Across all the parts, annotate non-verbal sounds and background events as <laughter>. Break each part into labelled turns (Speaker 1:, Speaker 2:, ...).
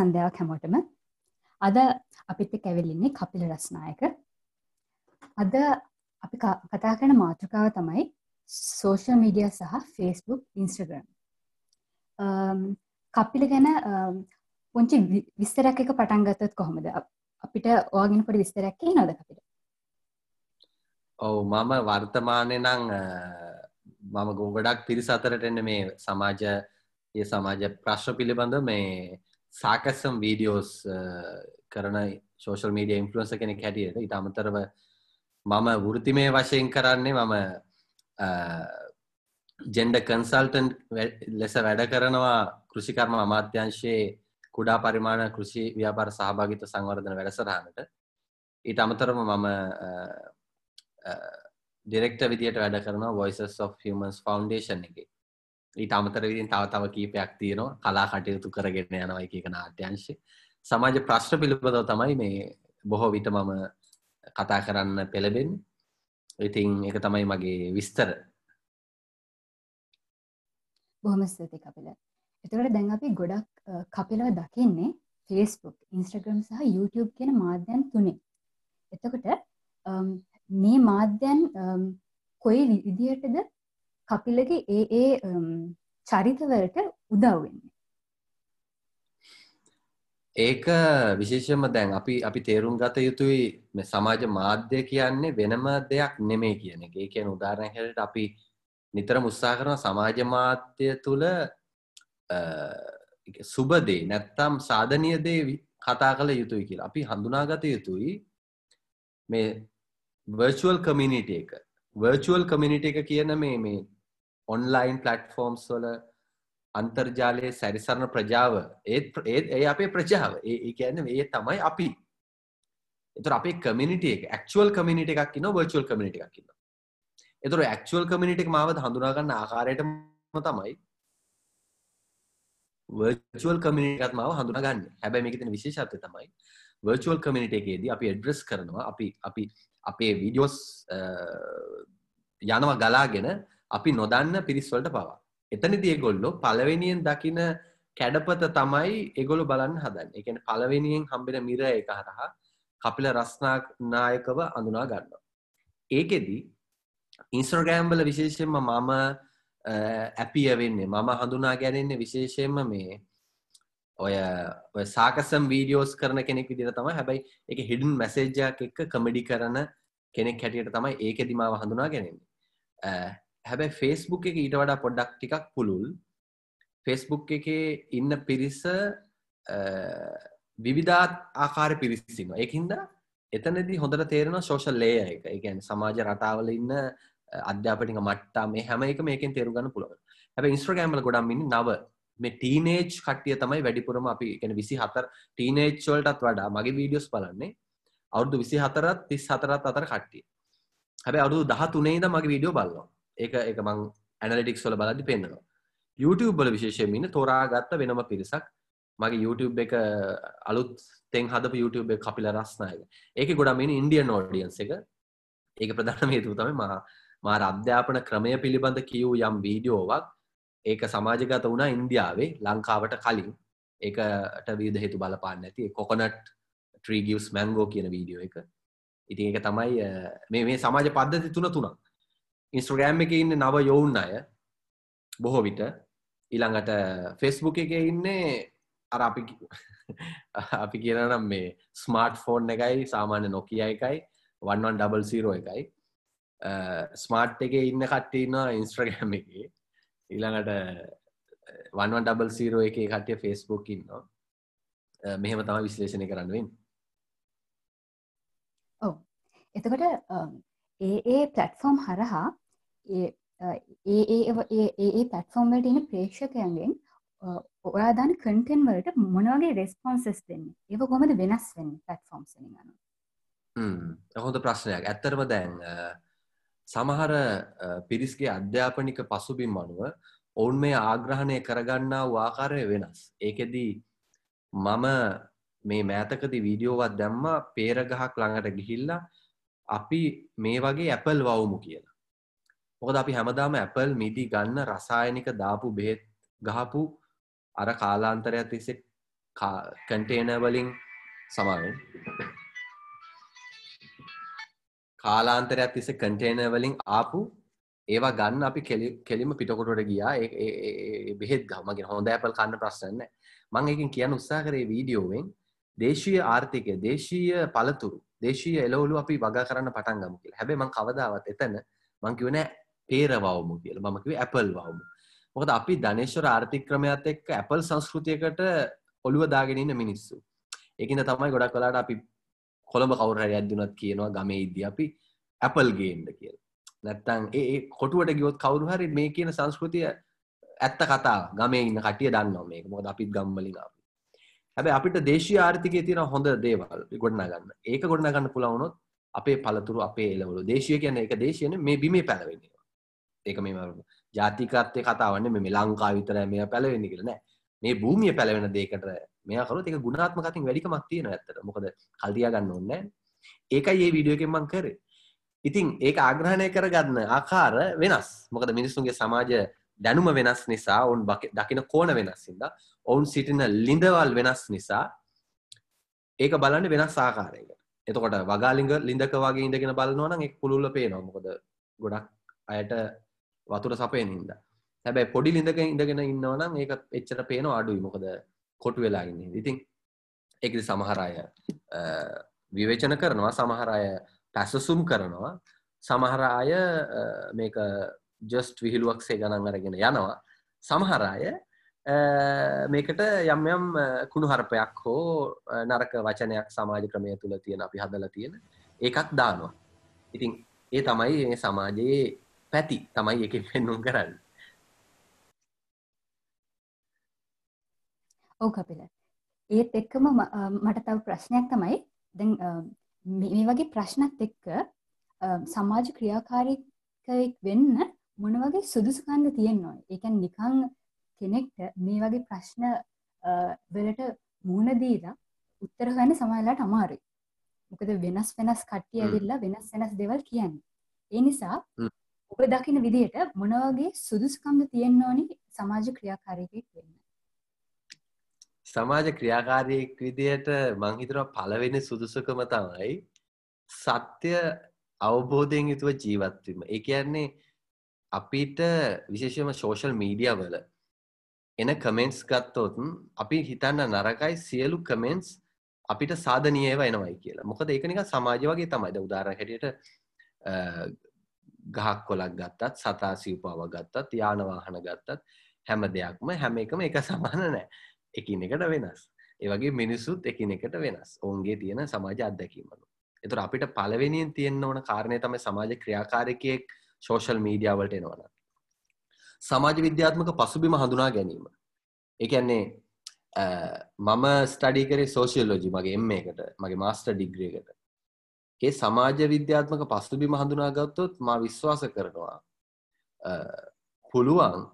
Speaker 1: සන්ධ්‍යාවක් හැමෝටම. අද අපිත් කැවිල්ලින්නේ කපිල රස්නායක. අද අපි කතා කරන මාතෘකාව තමයි සෝෂල් මීඩිය සහ ෆේස්බුක් ඉන්ස්ටග්‍රම් කපිල ගැන පුංචි විස්තරක් එක පටන්ගත්තත් කොහොමද? අපිට ඕගෙන පොඩි විස්තරැක්කේ නොද අපිට
Speaker 2: ඔවු මම වර්තමානය නං මම ගොගඩක් පිරිස අතරට එන්න මේ සමාජ ඒ සමාජ ප්‍රශ්න පිළිබඳ මේ සාකස්සම් වීඩියෝස් කරන ශෝෂල් මීඩිය ඉන්ෆලුවන්ස කෙනෙක් හැටියට. ඉට අමතරව මම වෘතිමය වශයෙන් කරන්නේ මම ජෙන්ඩ කන්සල්ටන් ලෙස වැඩ කරනවා කෘෂිකර්ම අමාත්‍යංශයේ කුඩා පරිමාණ කෘෂි ව්‍යාපාර සහභාගිත සංවර්ධන වැඩසරහනට ඊට අමතරම මම ඩිරෙක්ට විදියට වැඩ කරනවා Voices of Humans Foundation එක. ඊට අමතර විදින් තව තව කීපයක් තියෙනවා. කලා කටයුතු කරගෙන යනවා එක නාට්‍යංශය සමාජ ප්‍රශ්න පිළිබඳව තමයි මේ බොහෝ විට මම කතා කරන්න පෙළබෙන් ඉතින් එක තමයි මගේ විස්තර.
Speaker 1: බොහොම ස්තුති කපිල. එතකට දැන් අපි ගොඩක් කපිලව දකින්නේ ෆේස්බුක් ඉන්ස්ට්‍රග්‍රම් සහ YouTube කියන මාධ්‍යන් තුනේ. එතකොට මේ මාධ්‍යන් කොයි විදියටද කපිලගේ ඒ ඒ චරිතවලට උදව්වෙන්නේ
Speaker 2: ඒක විශේෂම දැන් අපි අපි තේරුම් ගත යුතුයි මේ සමාජ මාධ්‍ය කියන්නේ වෙනම දෙයක් නෙමේ කියන එක. ඒ කියන්නේ උදාහරණයක් හැටියට අපි නිතරම උත්සාහ කරන සමාජ මාධ්‍ය තුල සුබ දේ නැත්තම් සාධනීය දේ කතා කළ යුතුයි කියලා. අපි හඳුනාගත යුතුයි මේ වර්චුවල් කමියනිටි එක වර්චුවල් කමියනිටි එක කියන මේ මේ ඔන්ලයින් පලට්ෆෝම්ස් වල අන්තර්ජාලයේ සැරිසරණ ප්‍රජාව. ඒත් ඒත් ඒ අපේ ප්‍රජාව. ඒ කියන්න ඒ තමයි අපි. එතුර අපේ කමිනිට එක ක්ල් කමිනිට එකක් න්න වර්චුවල් කමිනිට එකක් න්න එතුර ක්ල් කමිනිට එක මාවද හඳුනාගන්න ආකාරයටම තමයි වර්චුවල් කමිනිටත් මාව හඳුනගන්න හැබැ මේකතින විශේෂත්ය තමයි වර්චුවල් කමිනිට එකේදී අපි එඩ්‍රස් කරනවා. අපි අපි අපේ වීඩියෝස් යනවා ගලාගෙන අපි නොදන්න පිරිස්වලට පවා එතනදී ඒගොල්ලෝ පළවෙනියෙන් දකින කැඩපත තමයි ඒගොල්ලෝ බලන්න හදන්නේ. ඒ කියන්නේ පළවෙනියෙන් හම්බෙන මිර එක හරහා කපිල රස්නායකව අඳුනා ගන්නවා. ඒකෙදි ඉන්ස්ටාග්‍රෑම් වල විශේෂයෙන්ම මම ඇපිය වෙන්නේ මම හඳුනා ගැනෙන්නේ විශේෂයෙන්ම මේ ඔය ඔය සාකසම් වීඩියෝස් කරන කෙනෙක් විදිහට තමයි හැබැයි ඒක හිඩන් මැසේජ් එකක් එක්ක කමෙඩි කරන කෙනෙක් හැටියට තමයි ඒකෙදි මාව හඳුනා ගැනෙන්නේ හැබැයි ෆේස්බුක් එක ඊට වඩා පොඩ්ඩක් ටිකක් පුළුල්. ෆේස්බුක් එකේ ඉන්න පිරිස විවිධාත් ආකාර පිරිසින්න ඒකින්ද එතනදි හොඳට තේරෙන සෝෂල් ලේ එක. එකන් සමාජ රටාවල ඉන්න අධ්‍යාපනික මට්ටා මේ හැම එක මේකෙන් තේරුගන්න පුළුව හැබ ඉස්ට්‍රගෑම්ල ගොඩම්මින්න නව. මේ ටීනේජ් කට්ටිය තමයි වැඩිපුරම අපි ගැන විසි හතර ටීනේජ්වල්ටත් වඩා මගේ වීඩියෝස් බලන්නේ අවුදු විසි හතරත් තිස් හතරත් අතර කට්ටිය. හැබැ අඩු දහ තුනේද මගේ වීඩියෝ බලනවා. ඒක එක මං ඇනලිටික්ස් වල බලදි පෙන්න්නවා. YouTube බල විශේෂයමින්න තෝරා ගත්ත වෙනම පිරිසක් මගේ YouTube එක අලුත් තෙන් හද YouTube කපිල රස්නායක ඒක ගොඩමින් ඉන්ඩියන් ෝඩියන්ස එක. ඒක ප්‍රධාන හේතු තම මා මාර අධ්‍යාපන ක්‍රමය පිළිබඳ කියවූ යම් වීඩියෝවක්. ඒක සමාජගත වුණා ඉන්දියාවේ ලංකාවට කලින්. ඒකට වීද හේතු බලපාන්න ඇති කොකොනට් ට්‍රීගියස් මැංගෝ කියන වීඩියෝ එක. ඉතින් එක තමයි මේ මේ සමාජ පද්ධති තුන තුනක්. ඉන්ස්ට්‍රගෑම් එක ඉන්න නව යොවුන් අය. බොහෝ විට. ඊළඟට ෆෙස්බුක් එක ඉන්නේ අර අපි <laughs> අපි කියනම් මේ ස්මාර්ට් ෆෝන් එකයි සාමාන්‍ය නොකිය එකයි වන්වන් ඩබල් සීරෝ එකයි. ස්මාර්ට් එක ඉන්න කට්ටඉන්න ඉන්ස්ට්‍රගෑම් එකේ. ඊළඟට වන්වන් ඩබල් සීරෝ එක කටිය ෆෙස්බුක් ඉන්නවා. මෙහෙම තම විශ්ලේෂණය කරන්නුවෙන්
Speaker 1: ඔව. එතකොට ඒ ඒ පලට්ෆෝම් හරහා ඒ පටෆෝම් වලට එන ප්‍රේක්ෂකයන්ගෙන් ඔයා දන්න කටෙන් වලට මොනවගේ රෙස්පොන්සස් දෙන්නේ ඒව කොමද වෙනස් වෙන්න පටෆෝම්
Speaker 2: ගන්න හොඳ ප්‍රශ්නයක් ඇත්තරම දැන් සමහර පිරිස්ගේ අධ්‍යාපනික පසුබිම් අනුව ඔවුන් මේ ආග්‍රහණය කරගන්නා වූ ආකාරය වෙනස්. ඒකෙදී මම මේ මෑතකදි වීඩියෝවත් දැම්ම පේරගහක් ළඟට ගිහිල්ලා අපි මේ වගේ ඇපල් වවුමු කියලා. මොකද අපි හැමදාම ඇපල් මිදි ගන්න රසායනික දාපු බෙහෙත් ගහපු අර කාලාන්තරයක් තිස්සේ කන්ටේන වලින් සමාවෙන්. කාලාන්තරයක් තිස්ස කන්ටේන වලින් ආපු ඒවා ගන්න අපි කෙලිම පිටකොටට ගියා. බෙහෙත් ගමගේ හොඳ ඇපල් කන්න ප්‍රශ්නන්න මං එකින් කියන්න උත්සා කරේ වීඩියෝවෙන්. දේශීය ආර්ථිකය දේශීය පළතුරු දේශීය එලවලු අපි වගා කරන්න පටන් ගමු කියලා. හැබැයි මං කවදාවත් එතන මං කිව්වේ නෑ පේරවවමු කියලා. මම කිව්වේ ඇපල් වවමු. මොකද අපි ධනේශ්වර ආර්ථික ක්‍රමයක් එක්ක ඇපල් සංස්කෘතියකට ඔළුව දාගෙන ඉන්න මිනිස්සු. ඒකින්ද තමයි ගොඩක් වෙලාට අපි කොළඹ කවුරු හරි ඇද්දුනත් කියනවා ගමේ ඉද්දි අපි ඇපල් ගේන්න කියලා. නැත්තං ඒ කොටුවට ගියොත් කවුරු හරි මේ කියන සංස්කෘතිය ඇත්ත කතා ගමේ ඉන්න කටිය දන්නවා මේක. මොකද අපිත් ගම්වලින් අපි හැබැයි අපිට දේශීය ආර්ථිකයේ තියෙන හොඳ දේවල් ගොඩනගන්න. ඒක ගොඩනගන්න පුළුවන් වුණොත් අපේ පළතුරු අපේ එළවලු දේශීය කියන්නේ ඒක දේශීයනේ මේ බිමේ පැලවෙන්නේ. ඒක මේ ජාතිකත්වය කතාවන්නේ මේ ලංකාව විතරයි මේ පැලවෙන්නේ කියලා නෑ. මේ භූමිය පැලවෙන දෙයකට මෙයා කරොත් ඒක ගුණාත්මක අතින් වැඩිකමක් තියෙනවා ඇත්තට. මොකද කල් තියා ගන්න ඕනේ ඒකයි මේ වීඩියෝ එකෙන් මම කරේ. ඉතින් ඒක ආග්‍රහණය කරගන්න ආකාර වෙනස්. මොකද මිනිස්සුන්ගේ සමාජ දැනුම වෙනස් නිසා ඔවුන් දකින කෝන වෙනස් හින්දා ඔවුන් සිටින ලිඳවල් වෙනස් නිසා ඒක බලන්න වෙනස් ආකාරයකට එතකොට වගාලිංග ලිඳක වගේ ඉඳගෙන බලනවනම් එක් පුළුල්ල පේනවා. මොකද ගොඩක් අයට වතුර සපයෙන් හින්දා. හැබැයි පොඩි ලිඳක ඉඳගෙන ඉන්නවනම් ඒක එච්චර පේනවා අඩුයි. මොකද කොටු වෙලා ඉන්නේ. ඉතින් ඒකද සමහර අය විවේචන කරනවා. සමහර අය පැසසුම් කරනවා. සමහර අය මේක ජස්ට් විහිළුවක්සේ ගණන් අරගෙන යනවා. සමහර අය මේකට යම් යම් කුණු හරපයක් හෝ නරක වචනයක් සමාජ ක්‍රමය තුළ තියෙන අපි හදල තියෙන ඒකත් දානවා. ඉතින් ඒ තමයි මේ සමාජයේ පැති තමයි එක පෙන්නුම් කරන්න.
Speaker 1: ඔව කපිල. ඒත් එක්කම මට තව ප්‍රශ්නයක් තමයි. මේ වගේ ප්‍රශ්නත් එක්ක සමාජ ක්‍රියාකාරිකයෙක් වෙන්න මොන වගේ සුදුසුකන්ද තියෙන්නවා ඒකන් නිකං කෙනෙක්ට මේ වගේ ප්‍රශ්න වලට මුහුණදීලා උත්තර ගන්න සමහලාට අමාරුයි. මොකද වෙනස් වෙනස් කට්ටිය ඇවිල්ලා වෙනස් වෙනස් දෙවල් කියන්නේ. ඒ නිසා ඔබ දකින විදිහට මොනවගේ සුදුසුකම්ද තියෙන්න ඕනි සමාජ ක්‍රියාකාරීකයෙක් වෙන්න?
Speaker 2: සමාජ ක්‍රියාකාරයෙක් විදියට මංහිතනවා පලවෙනි සුදුසුකම තමයි සත්‍ය අවබෝධයෙන් යුතුව ජීවත්වීම ඒ කියන්නේ අපිට විශේෂම සෝෂල් මීඩිය වල එන කමෙන්ට්ස් ගත්තොතුන් අපි හිතන්න නරකයි සියලු කමෙන්ට්ස් අපිට සාධනීයව එනවයි කියලා. මොකද ඒකනික සමාජ වගේ තමයිද උදාර හැටියට ගහක් කොලක් ගත්තත් සතා සිව්පාව ගත්තත් යානවාහන ගත්තත් හැම දෙයක්ම හැම එකම එක සමාන නෑ. එකිනෙකට වෙනස්. ඒවගේ මිනිස්සුත් එකිනෙකට වෙනස්. ඔවුන්ගේ තියෙන සමාජ අත්දැකීමනු එතුර අපිට පලවෙනියෙන් තියෙන්න්න ඕන කාරණය තම සමාජ ක්‍රියාකාරකයෙක් සෝෂල් මීඩියාවලට එනවන සමාජ විද්‍යාත්මක පසුබිම හඳුනා ගැනීම. එකන්නේ මම ස්ටඩි කරේ සෝෂියල්ලෝජි මගේ එම එකට මගේ මාස්ටර් ඩිග්‍රේකට ඒ සමාජ විද්‍යාත්මක පසුබිම හඳුනා ගත්තොත් මා විශ්වාස කරනවා පුළුවන්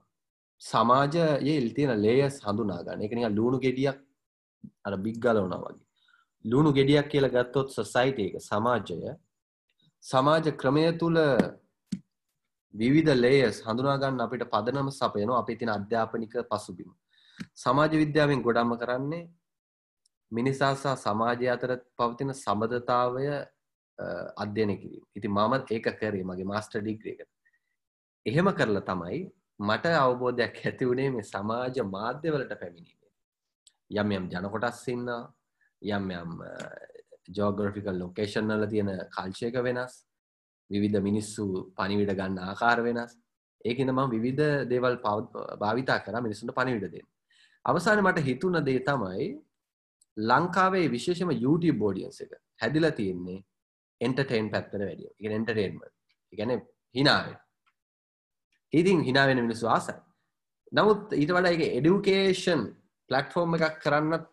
Speaker 2: සමාජයේ ඉල්තියෙන ලේයස් හඳුනා ගන්න. එක නික ලුණු ගෙඩියක් අර බිග්ගලවන වගේ. ලුණු ගෙඩියක් කියලා ගත්තොත් සොසයිට එක සමාජය සමාජ ක්‍රමය තුළ විවිධ ලේයස් හඳුනාගන්න අපිට පදනම සපයනවා. අපි තින අධ්‍යාපනික පසුබිම. සමාජ විද්‍යාවෙන් ගොඩම්ම කරන්නේ මිනිසා සහ සමාජය අතර පවතින සබඳතාවය අධ්‍යයන කිරීම. ඉති මමත් ඒක කරේ මගේ මාස්ටර් ඩිග්‍රේක එහෙම කරලා තමයි මට අවබෝධයක් ඇති වුණේ මේ සමාජ මාධ්‍යවලට පැමිණීමේ. යම් යම් ජනකොටස් ඉන්න යම් යම් ජෝග්‍රෆිකල් ලොකේෂන්වල තියෙන කල්ශයක වෙනස් විවිධ මිනිස්සු පනිවිඩ ගන්න ආකාර වෙනස්. ඒකන ම විවිධ දේවල් භාවිතා කර මිනිසුන්ට පනිවිඩ දෙන්න. අවසාන මට හිතුන දේ තමයි ලංකාවේ විශේෂම YouTube බෝඩියන්ස එක හැදිලා තියෙන්නේ එන්ටර්ටේන් පැත්තර වැඩිය. එන්ටර්ටේන්ම ගැන හිනාවේ ඉතින් හිනාවෙන මිනිස්සු ආසයි. නමුත් ඊට වඩා එක එඩියුකේෂන් පලට්ෆෝර්ම් එකක් කරන්න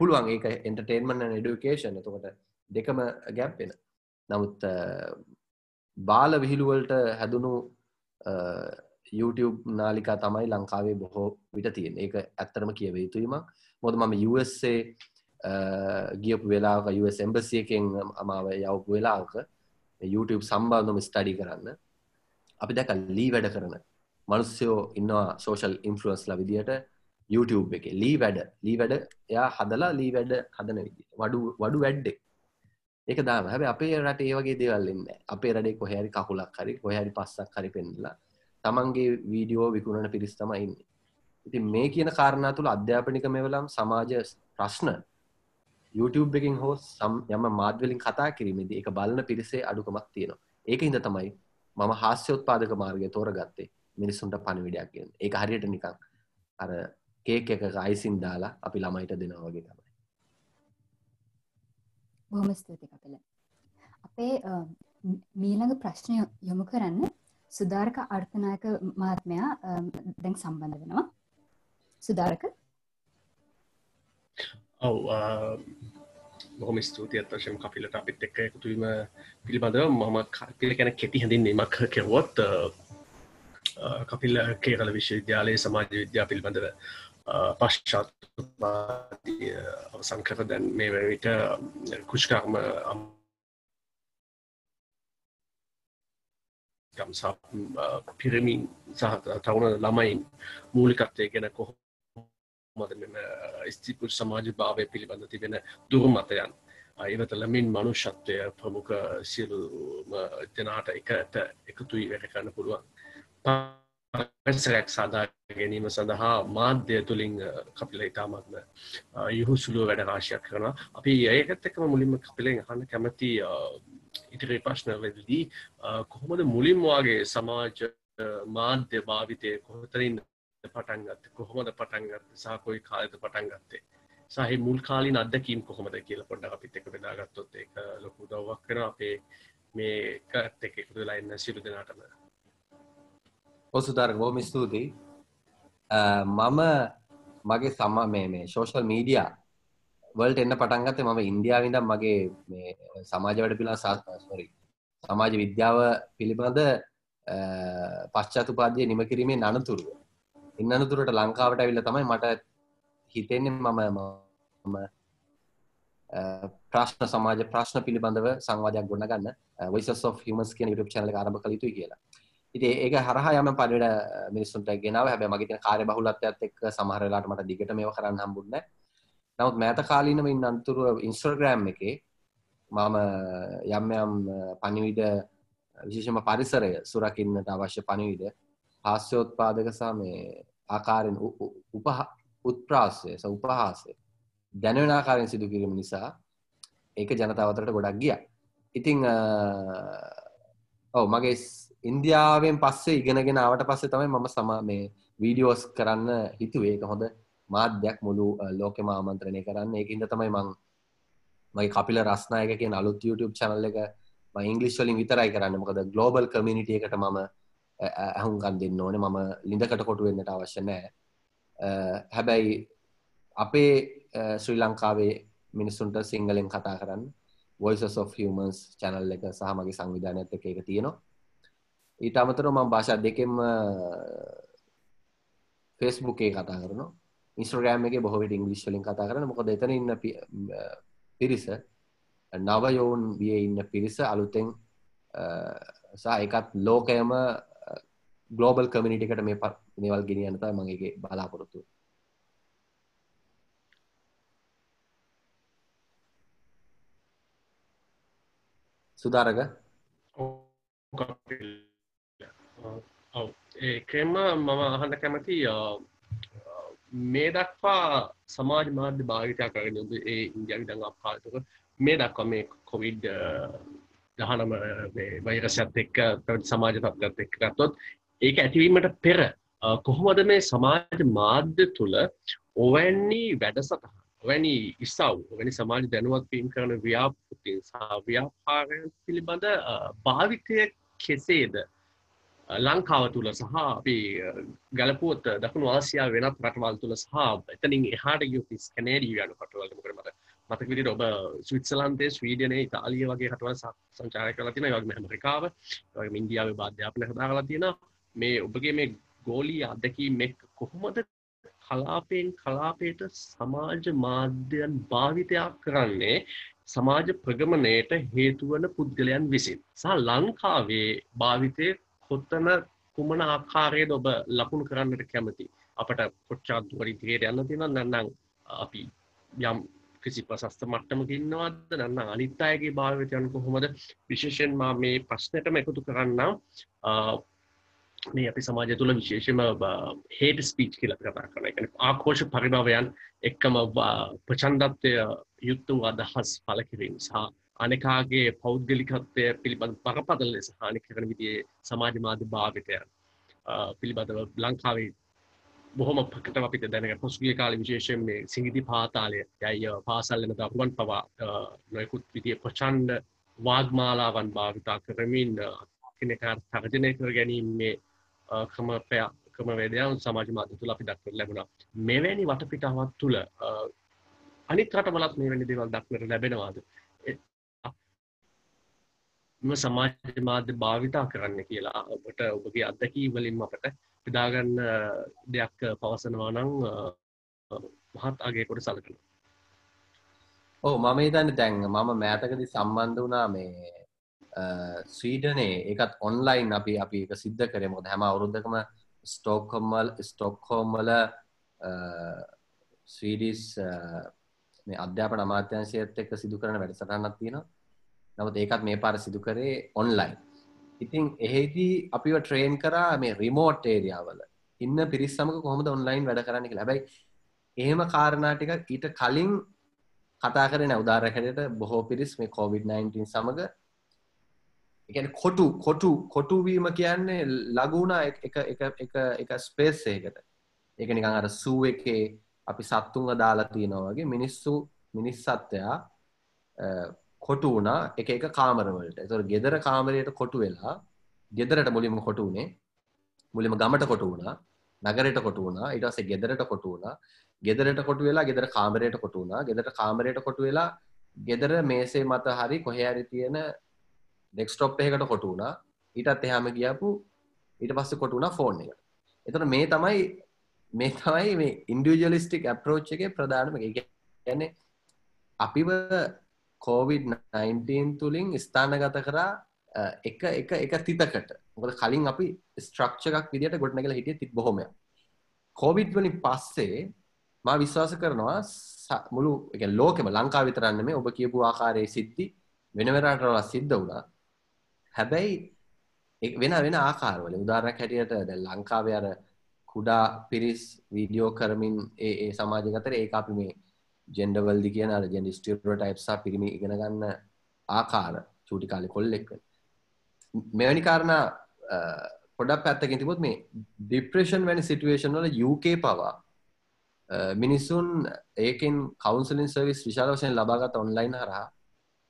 Speaker 2: පුළුවන්. ඒක එන්ටර්ටේන්මන් එඩියුකේෂන් එතකොට දෙකම ගැප්පෙන නමුත් බාල විහිළුවලට හැදුණු YouTube නාලිකා තමයි ලංකාවේ බොහෝ විට තියෙන ඒක ඇත්තරම කියව යුතුීමක් මොද මම USA ගියපු වෙලාක US එම්බසිය එකෙන් අමාව යවපු වෙලාක YouTube සම්බන්ධම ස්ටඩි කරන්න. අපි දැක ලී වැඩ කරන මනුස්්‍යයෝ ඉන්නවා සෝෂල් ඉන්ෆලුවස්ලා විදියට YouTube එක. ලී වැඩ. ලී වැඩ එයා හදලා ලී වැඩ හදන විදි වඩු වඩු වැඩ්ඩෙක් ඒක දාම හැබ අපේ රට ඒ වගේ දේවල්ලන්න අපේ රඩේ කොහැරි කකුලක් හරි කොහැරි පස්සක් හරි පෙන්ලා තමන්ගේ වීඩියෝ විකුණන පිරිස් තම ඉන්න. ඉති මේ කියන කාරණා තුළ අධ්‍යාපනික මෙවලම් සමාජ ප්‍රශ්න YouTube එකින් හෝ සම් යම මාධවලින් කතා කිරීමේදී එක බලන පිරිසේ අඩුකමක් තියෙනවා. ඒක හිද තමයි මම හාස්‍යෝත්පාදක මාර්ගය තෝරගත්තේ මිනිස්සුන්ට පණවිඩයක් කියෙන් ඒක හරියට නිකං අර කේක එක අයිසින් දාලා අපි ළමයිට දෙනවා වගේ තමයි.
Speaker 1: බොහොම ස්තුති කපල. අපේ මීළඟ ප්‍රශ්නය යොමු කරන්න සුධාරක අර්ථනායක මහත්මයා දැන් සම්බන්ධ වෙනවා. සුධාරක
Speaker 3: ඔව් බොහොම ස්තුතියත් වශයෙන් කපිලට අපිත් එක්ක එකතුවීම පිළිබඳව. මම කපිල ගැන කෙටි හැඳින්වීමක් කෙරුවොත් කපිල් කේකල විශ්වවිද්‍යාලයේ සමාජ විද්‍යා පිළිබඳව පශ්චාත් අවසන් කර දැන් මේ වැවිට කුෂ්කර්ම ගම්සා පිරමින් සහ තවුණ ළමයින් මූලිකත්වය ගැන කොහො මද මෙම ස්තිපුර් සමාජ භාවය පිළිබඳ තිබෙන දුරුමතයන්. ඉවතලමින් මනුෂත්වය ප්‍රමුඛ සියලුම දෙනාට එකට එකතුයි වැඩ කරන්න පුළුවන්. පසරයක් සාධා ගැනීම සඳහා මාධ්‍ය තුළින් කපිල ඉතාමත්ම යුහු සුළුව වැඩ රාශයක් කරන අපි ඒකත් එකම මුලින්ම කපිලෙන් අහන්න කැමති ඉතිරි ප්‍රශ්නවලදී කොහොමද මුලින් වගේ සමාජ මාධ්‍ය භාවිතය කොහොතරින් පටන්ගත් කොහොමද පටන්ගත් සාකොයි කාලත පටන් ගත්තේ? සහහි මුල් කාලින් අදකීම් කොහොමද කියල පොඩ්ඩ අපිත් එක බෙදාගත්තොත් එක ලොකු දවක් කන අපේ මේකත් එක එකතු වෙලා එන්න සිරු දෙනාටම.
Speaker 2: ඔසුතරක බොහොම ස්තුතියි. මම මගේ සම මේ මේ ශෝෂල් මීඩියා වල්ට එන්න පටන්ගත්තේ මම ඉන්දියාවිඳ මගේ මේ සමාජ වැඩ පිලා සාස්රි සමාජ විද්‍යාව පිළිබඳ පශ්චාතුපාදය නිම කිරීමේ නනතුරුව ඉන්න අනතුරට ලංකාවට ඇවිල්ල තමයි මට හිතෙන්නේ මම මම ප්‍රශ්න සමාජ ප්‍රශ්න පිළිබඳව සංවාධයක් ගොඩ ගන්න වයිස of හමස් කියන YouTube චනල ආරම්භ කළ යුතුයි කියලා. ඉති ඒක හරහා යම පඩට මිනිස්සුන්ට ගෙනාව. හැබ මගේ කාරය බහුලත්යත් එක් සමහරලාට මට දිගට මේ කරන්න හම්බුන්න නවත් මෑත කාලීනම ඉන්න අන්තුරුව ඉන්ස්ට්‍රග්‍රෑම් එක මම යම් යම් පනිවිඩ විශේෂම පරිසරය සුරකින්නට අවශ්‍ය පනිවිඩ හාස්‍යෝත්පාදක සහ මේ ආකාරෙන් උපහ උත්ප්‍රාසය ස උපහාසය දැනවෙන ආකාරයෙන් සිදු කිරීම නිසා ඒක ජනතාවතරට ගොඩක් ගිය. ඉතිං ඔව මගේ ඉන්දියාවෙන් පස්සේ ඉගෙනගෙන ආවට පස්සේ තමයි මම සම මේ වීඩියෝස් කරන්න හිතුවේ. ඒක හොඳ මාධ්‍යයක් මුළු ලෝකෙම ආමන්ත්‍රණය කරන්න. ඒකින්ද තමයි මං මගේ කපිල රස්නායක කියන අලුත් YouTube channel එක මම ඉංග්‍රීසි වලින් විතරයි කරන්න. මොකද ග්ලෝබල් කමියුනිටි එකට මම ඇහුම්කන් දෙන්න ඕනේ. මම ලිඳකට කොටු වෙන්නට අවශ්‍ය නැහැ. හැබැයි අපේ ශ්‍රී ලංකාවේ මිනිස්සුන්ට සිංහලෙන් කතා කරන්න Voices of Humans channel එක සහ මගේ සංවිධානයත් එක්ක ඒක තියෙනවා. ඊට අමතර මම භාෂා දෙකෙන්ම ෆෙස්බුක් එක කතා කරනවා. ඉස්ට්‍රගෑම් එක බොහොවිට ඉංග්‍රීසි වලින් කතා කරන මොකද එතන ඉන්න පිරිස නව යෝන් විය ඉන්න පිරිස අලුතෙන් සහ එකත් ලෝකයම ගලෝබල් කමිනිටිකට මේ නිවල් ගෙනියන්නත මගේ බලාපොරොත්තු සුදාරග?
Speaker 3: ඒකෙම මම අහන්න කැමති මේ දක්වා සමාජ මාධ්‍ය භාවිතය කරන ඔබ ඒ ඉන්දියාවි දඟ අපපාතක මේ දක්වා මේ කොවිඩ් දහනම වෛරසත් එක්ක පැවැත් සමාජ තත්ගත් එක්ක ගත්තොත් ඒක ඇතිවීමට පෙර කොහොමද මේ සමාජ මාධ්‍ය තුළ ඔවැන්නි වැඩසටහ වැනි ඉස්සව් වැනි සමාජ දැනුවත්වීම් කරන ව්‍යාපෘතින් සහ ව්‍යාපාරයන් පිළිබඳ භාවිතය කෙසේද? ලංකාව තුළ සහ අපි ගලපුවත් දකුණු ආසියා වෙනත් රටවල් තුළ සහ එතනින් එහාට ගියොත් ස්කැනේඩිය යන රටවල් මොකද මට මතක විදිහට ඔබ ස්විට්සර්ලන්තයේ ස්වීඩනයේ ඉතාලිය වගේ රටවල් සංචාරය කරලා තියෙනවා. ඒ වගේම ඇමරිකාව ඒ වගේම ඉන්දියාවේ අධ්‍යාපනය හදාගලා තියෙනවා. මේ ඔබගේ මේ ගෝලී අත්දැකීම් එක්ක කොහොමද කලාපයෙන් කලාපයට සමාජ මාධ්‍යයන් භාවිතයක් කරන්නේ? සමාජ ප්‍රගමණයට හේතුවන පුද්ගලයන් විසින්. සහ ලංකාවේ භාවිතය කොත්තන කුමන ආකාරයද ඔබ ලකුණු කරන්නට කැමති? අපට කොච්චාත් දුවරින් තියට යන්න තියෙන නැන්නම් අපි යම් කිසි ප්‍රශස්ත මට්ටමක ඉන්නවද? නැත්නම් අනිත් අයගේ භාවිතය යන කොහොමද? විශේෂයෙන් මා මේ ප්‍රශ්නෙටම එකතු කරන්නම්. මේ අපි සමාජය තුළ විශේෂම හේට ස්පීච් කියල කතා කරන එක ආකෝෂ පරිභවයන් එක්කම ප්‍රචන්ඩත්වය යුත්ත වූ අදහස් පල කිරීම සහ අනෙකාගේ පෞද්ගලිකත්වය පිළිබඳ පරපදල ලෙස හානි කරන විදිේ සමාජ මාධ්‍ය භාවිතයන් පිළිබඳව ලංකාවේ බොහොම පකට අපිට දැනක පොස්ගිය කාල විශේෂයෙන් මේ සිංගිති පාතාලය යයි පාසල්ලන දරුවන් පවා නොයකුත් විදිිය ප්‍රචන්්ඩ වාග්මාලාවන් භාවිතා කරමින් කෙනෙක තර්ජනය කර ගැනීමේ ක්‍රමපය ක්‍රමවේදයන් සමාජ මාධ්‍ය තුළ අපි දක්වර ලැබුණා. මෙවැනි වටපිටාවක් තුළ අනිත් රටවලත් මේ වැනි දේවල් දක්වර ලැබෙනවාද? මෙ සමාජ මාධ්‍ය භාවිතා කරන්න කියලා ඔබට ඔබගේ අත්දැකී වලින් අපට පිදාගන්න දෙයක් පවසනවා නං මහත් අගේ කොට සලකන
Speaker 2: ඕ මම හිතන්න දැන් මම මෑතකදි සම්බන්ධ වනා මේ ස්වීඩනේ එකත් ඔන්ලයින් අපි අපි එක සිද්ධ කරේ. මොද හැම අවුරුද්ධකම ස්ටෝක්කොම්මල් ස්ටොක්හෝම්මල ස්වීඩිස් මේ අධ්‍යාපන අමාත්‍යංශයත් එක්ක සිදු කරන වැඩසටහනක් තියෙනවා. නමුත් ඒකත් මේ පාර සිදු කරේ ඔන්ලයින් ඉතින් එහෙදී අපිව ට්‍රේන් කරා මේ රිමෝට් ඒරියාවල ඉන්න පිරිස් සමක කොහොමද ඔන්ලයින් වැඩ කරන්න කියලා. හැබැයි එහෙම කාරණාටික ඊට කලින් කතා කරන උදාරකයට බොහෝ පිරිස් මේ COVID-19 සමඟ එකන කොටු කොටු කොටුවීම කියන්නේ ලගුණා එක ස්පේස්සේකට එක නිකං අර සූ එකේ අපි සත්තුන්ග දාලා තියෙනවාගේ මිනිස්සු මිනිස්සත්වයා කොටු වුණා එක එක කාමරවලට තොර ගෙදර කාමරයට කොටු වෙලා ගෙදරට මුලින්ම කොටු වනේ මුලිම ගමට කොටු වුණා නගරයට කොටු වුණා ඉටස ගෙදරට කොටු වුණා. ගෙදරට කොටු වෙලා ගෙදර කාමරයට කොටු වුණා. ගෙදර කාමරයට කොටු වෙලා ගෙදර මේසේ මත හරි කොහැරි තියෙන ඩෙක්ස්ටොප් එකකට කොටු වුණා. ඊටත් එහාම ගියපු ඊට පස්සේ කොටු වුණා ෆෝන් එකට එතකොට මේ තමයි මේ තමයි මේ ඉන්ඩිවිජුවලිස්ටික් ඇප්‍රෝච් එකේ ප්‍රධානම එක. කියන්නේ අපිව COVID-19 තුළින් ස්ථානගත කරා එක එක එක තිතකට. මොකද කලින් අපි ස්ට්‍රක්ෂකක් විදිට ගොඩනගල හිටිය තිත් බොහොමය කොවිඩ් වලින් පස්සේ මා විශ්වාස කරනවා මුළු එක ලෝකෙම ලංකා විතරන්න මේ ඔබ කියපු ආකාරයේ සිද්ධි වෙනවරටරව සිද්ධ වුණා. හැබැයි වෙන වෙන ආකාරවල උදාරණයක් හැටියට ද ලංකාව අර කුඩා පිරිස් වීඩියෝ කරමින් ඒ ඒ සමාජගතර ඒ අපි මේ ජෙන්ඩවල්දි කියන අර ජෙන්ඩ ස්ටියරෝටයිප්සා පිරිමි ඉගෙන ගන්න ආකාර චූටි කාලෙ කොල්ලෙක්ක මෙවැනි කාරණා පොඩක් පැත්තකින් තිබොත් මේ ඩිප්‍රේෂන් වැනි සිටුවේෂන් වල UK පවා මිනිස්සුන් ඒකෙන් කවන්සලින් සර්විස් විශාල වශයෙන් ලබාගත් ඔන්ලයින් හරහා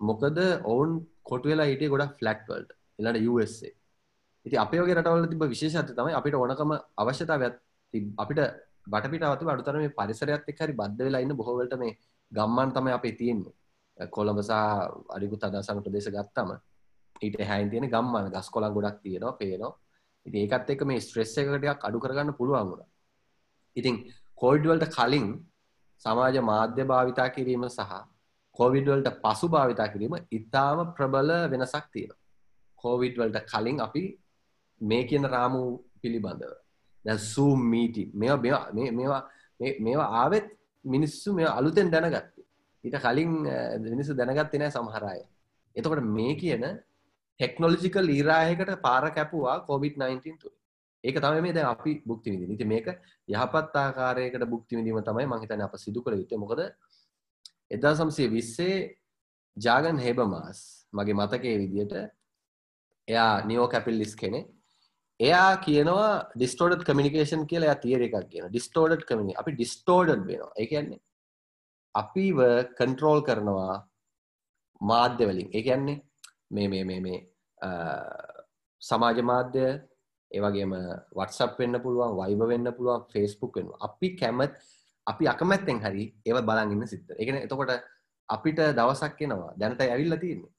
Speaker 2: මොකද ඔවුන් කොටු වෙලා හිටිය ගොඩක් ෆ්ලක්වල්ට එලට USA. ඉති අපයෝගේ රටවල තිබ විශේෂත්ය තමයි අපිට ඕනකම අවශ්‍යතාවත් අපිට බටපිට අඩුතර මේ පරිසරයත් එක්හරි බද්ධ වෙලා ඉන්න බොහෝවලට මේ ගම්මන් තම අපේ තියෙන්නේ. කොළඹසා අඩිකුත් අදසංට දේශ ගත්තම ඊට හැයින් තියෙන ගම්මන ගස් කොළන් ගොඩක් තියෙනවා පේනවා. ඉති ඒකත් එක මේ ස්ට්‍රෙස්ස එකටයක් අඩු කරගන්න පුළුවන් වුණ. ඉතින් කෝඩ්වල්ට කලින් සමාජ මාධ්‍ය භාවිතා කිරීම සහ කෝවිඩ්වල්ට පසු භාවිතා කිරීම ඉතාම ප්‍රබල වෙනසක් තියෙන කෝවිඩ්වල්ට කලින් අපි මේ කියන රාමු පිළිබඳව. දැ සූම් මීටි මේවා මේවා මේවා ආවෙත් මිනිස්සු මේ අලුතෙන් දැනගත්තේ. ඊට කලින් මිනිස්සු දැනගත්තේ නෑ සමහරය එතකොට මේ කියන ටෙක්නොලජිකල් ඊරායකට පාර කැපුවා කොවිD-19 තුළ ඒක තම මේ දැ අපි බුක්ති විදි නිති මේක යහපත් ආකාරයකට බුක්ති විදීම තමයි මහිතන අප සිදු කළ යුත්තේ. මොකද එදා සම්සේ විස්සේ ජාගන් හෙබමාස් මගේ මතකේ විදියට එයා නියෝ කැපිල්ලිස් කෙනෙ එයා කියනවා ඩිස්ටෝඩ් කමිනිකේෂන් කියලා එයා තියර එකක් කියන ඩිස්ටෝඩ් කමිනි අපි ඩිස්ටෝඩඩ් වෙනවා. ඒ කියන්නේ අපිව කන්ට්‍රෝල් කරනවා මාධ්‍ය වලින්. ඒ කියන්නේ මේ මේ මේ මේ සමාජ මාධ්‍ය ඒවගේම වටසප් වෙන්න පුළුවන් වයිබ වෙන්න පුළුවන් ෆේස්බුක් වෙනවා. අපි කැමත් අපි අකමැත්තෙන් හරි ඒව බලන් ඉන්න සිද්ධ එකන එතකොට අපිට දවසක් එනවා. දැනට ඇවිල්ල තියන්නේ.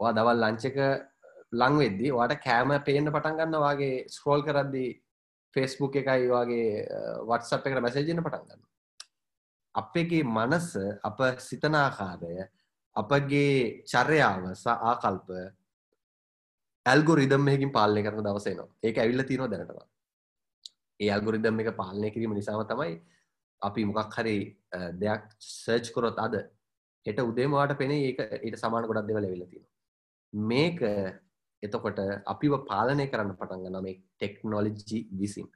Speaker 2: වා දවල් ලංචක ලංවෙද්දි වාට කෑම පේන්න පටන් ගන්න වගේ ස්ක්‍රෝල් කරද්දී ෆෙස්බුක් එකයි වගේ වටසප් එකට මැසේජන පටන් ගන්න අපගේ මනස අප සිතනාකාරය අපගේ චර්යාව ආකල්ප ඇල්ගො රිදම් එකින් පාලනය කරන දවසේනවා ඒක ඇවිල්ල තියනවා දැනටවා ඒ අල්ගොරිදම් එක පාලනය කිරීම නිසාම තමයි අපි මොකක් හරි දෙයක් සර්ච් කොරොත් අද එට උදේමවාට පෙනේ ඒක ඊට සමාන ගොඩක් දෙවල වෙලතින මේක එතකොට අපිව පාලනය කරන්න පටන්ග නම ටෙක්නොලජි විසින්.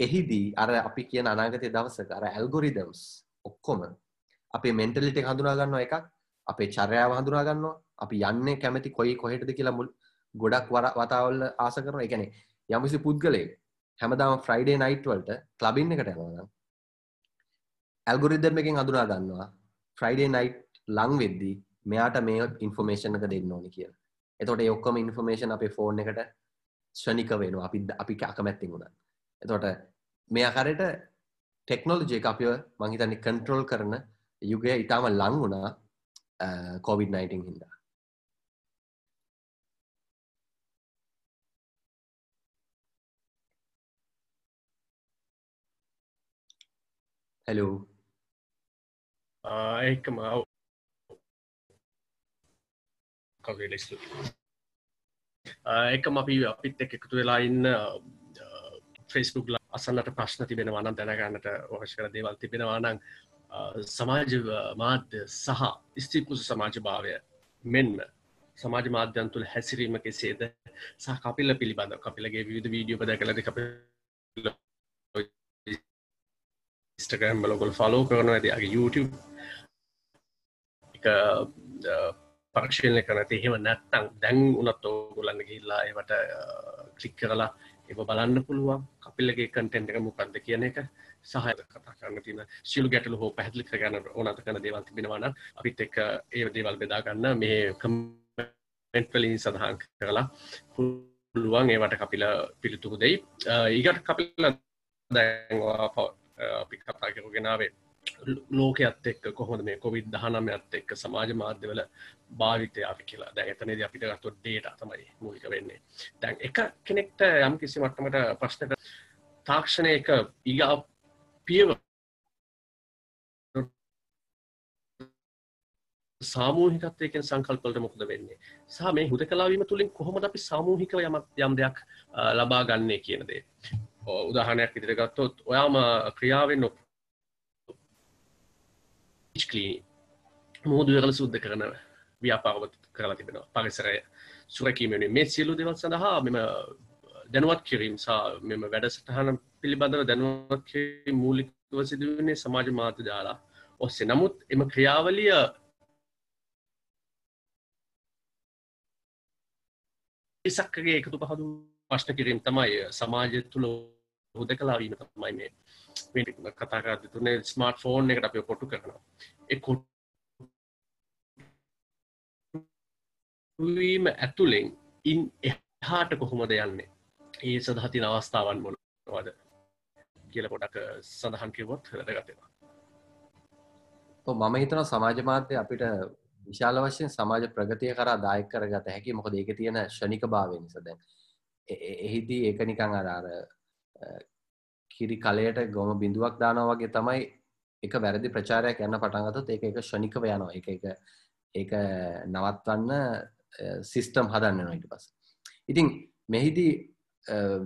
Speaker 2: එහිදී අර අපි කියන අනාගතය දවසක අර ඇල්ගොරිදම්ස් ඔක්කොම අපේ මෙන්ටලිට හඳුනාගන්න එකක් අපේ චර්යාව හඳුනාගන්නවා අපි යන්නේ කැමති කොයි කොහෙටද කියලා මුල් ගොඩක් වර වතාවල්ල ආස කරන එකනේ යමිසි පුද්ගලේ හැමදාම ෆ්‍රයිඩේ නයිට් වලට ක්ලබින් එකට යනවා ඇල්ගොරිදම් එකෙන් හඳුනා ගන්නවා. ෆ්‍රයිඩේ නයිට් ලං වෙද්දී මෙයාට මේ ඉන්ෆෝමේෂන් එක දෙන්න ඕනි කියලා. එතකොට ඒ ඔක්කොම ඉන්ෆෝමේෂන් අපේ ෆෝන් එකට ශ්‍රනික වෙනවා. අපි අපි අකමැත්තිෙන් වුණා එතකොට මේ අකරට ටෙක්නෝලජය එක අපිව මංහිතන්නේ කන්ට්‍රෝල් කරන යුගය ඉතාම ලං වුණා කොවිD-19 හින්දා. හැලෝ
Speaker 3: ඒකම කවලෙස්තු එකම අපි අපිත් එක් එකතු වෙලා ඉන්න ෆෙස්බුක් අසන්නට ප්‍රශ්න තිබෙන වනම් දැනගන්නට ඔහශ කර දේවල් තිබෙනවානං සමාජ මාධ්‍ය සහ ස්තිපුස සමාජ භාවය මෙන්ම සමාජ මාධ්‍යන් තුළ හැසිරීම කෙසේද සහ කපිල්ල පිළිබඳ කපිලගේ විධ වීඩියෝ පද කලද කප ස්ටගම් බලොගොල් ෆලෝ කරන ඇදගේ YouTube. එක පරක්ෂණය කරනති එහෙම නැත්තං දැන් උනත් ඕගොලන්න ගිල්ලා ඒවට කලික් කරලා එ බලන්න පුළුවන්. කපිල්ලගේ කටෙන්ට එක මොකක්ද කියන එක සහය කතා කරන්න තින සිලු ගැටලු හෝ පැහදිලි කරගන්න ඕනත කන දේවල් තිබෙනවාන අපිත් එක් ඒ දේවල් බෙදාගන්න මේ කමෙන්ට්වලින් සඳහන් කරලා පුළුවන් ඒවට කපිල පිළිතුරු දෙයි. ඒගට කපිල්ල දැන්වා අපි කතා කරුගෙනාවේ ලෝකයත් එක්ක කොහොඳ මේ කොවිD දහනමයත් එක්ක සමාජ මාධ්‍යවල භාවිතය අපි කියලා. දැ එතනද අපිට ගත්තු ඩේට තමයි මූලික වෙන්නේ. දැන් එක කෙනෙක්ට යම් කිසි මට්ටමට ප්‍රශ්නක තාක්ෂණය එක ඊගා පියව සාමූහිකත්වයකෙන් සංකල්පලට මොකද වෙන්නේ? සහ මේ හුද කලාවීම තුළින් කොහොමද අපි සාමූහිකව යමත් යම් දෙයක් ලබා ගන්නේ කියනදේ උදාහනයක් ඉදිරිගත්තොත් ඔයාම ක්‍රියාවෙන් නො කලී මුහුදු වෙරල සුද්ධ කරන ව්‍යාපාරවත් කරලා තිබෙනවා. පරිසරය සුරකීමෙන මේ සියලු දෙවල් සඳහා මෙම දැනුවත් කිරීම් සා මෙම වැඩසටහන පිළිබඳව දැනුවත් මූලිකව සිදුවන්නේ සමාජ මාධ්‍ය දාලා ඔස්සේ. නමුත් එම ක්‍රියාවලිය ඉසක්කගේ එකතු පහදු ප්‍රශ්න කිරීම තමයි සමාජය තුළ හුද කලාවීම තමයි මේ කතාකාද තුනේ ස්මාර්ට ෆෝන් එකට අප කොටු කරනවා. එකොටවීම ඇතුළෙන් ඉන් එහාට කොහොමද යන්නේ? ඒ සදහතින අවස්ථාවන් මොනවද කියල පොඩක් සඳහන් කිවොත් වැදගතෙනවා
Speaker 2: මම හිතන සමාජ මාධ්‍ය අපිට විශාල වශයෙන් සමාජ ප්‍රගතිය කරා දායක කරගත හැකි මොකද ඒක තියෙන ෂණික භාවය නිසා දැන්. එහිදී ඒක නිකන් අර අර කිරි කලයට ගොම බිඳුවක් දානවා වගේ තමයි එක වැරදි ප්‍රචාරයක් යන්න පටන්ගතොත් ඒක එක ෂණිකව යනවා. එක එක ඒක නවත්වන්න සිිස්ටම් හදන්න නොයිට පස් ඉතින් මෙහිදී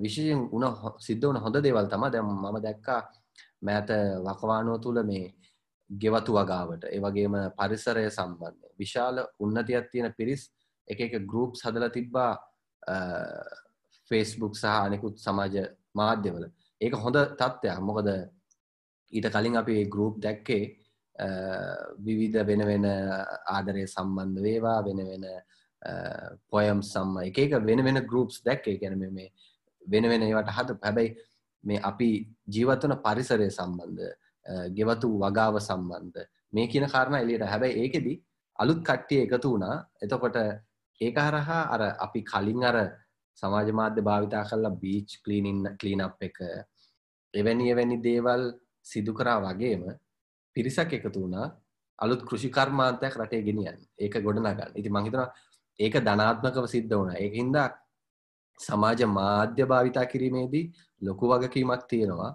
Speaker 2: විශෂයෙන් උන සිද්ධ වන හොඳ දේවල් තම දැම් මම දැක්කා මෑත වකවානුව තුළ මේ ගෙවතු වගාවට. ඒවගේම පරිසරය සම්බන්ධය විශාල උන්නතියක් තියෙන පිරිස් එක එක ගරුප් හදල තිබ්බා ෆේස්බුක් සහ අනෙකුත් සමාජ මාධ්‍යවල. ඒක හොඳ තත්ත්වයක්. මොකද ඊට කලින් අපි ගරුප් දැක්කේ විවිධ වෙන වෙන ආදරය සම්බන්ධ වේවා වෙන වෙන පොයම් සම්ම එක එක වෙන වෙන ගරුප්ස් දැක්කේ. ගැන මේ වෙන වෙන ඒවට හද හැබැයි මේ අපි ජීවත්වන පරිසරය සම්බන්ධ ගෙවතු වගාව සම්බන්ධ මේ කියන කාරණ එලියට හැබැයි ඒකෙදි අලුත් කට්ටිය එකතු වුණා. එතකොට ඒක හරහා අර අපි කලින් අර සමාජ මාධ්‍ය භාවිතා කරලා බීච් කලීනින් කලීනප් එක එවැනි එවැනි දේවල් සිදු කරා වගේම පිරිසක් එකතු වුණා අලුත් කෘෂිකර්මාන්තයක් රටේ ගෙනියන් ඒක ගොඩනගන්න. ඉති මහිතන ඒක ධනාත්මකව සිද්ධ වුණ. ඒහින්දා සමාජ මාධ්‍ය භාවිතා කිරීමේදී ලොකු වගකීමක් තියෙනවා.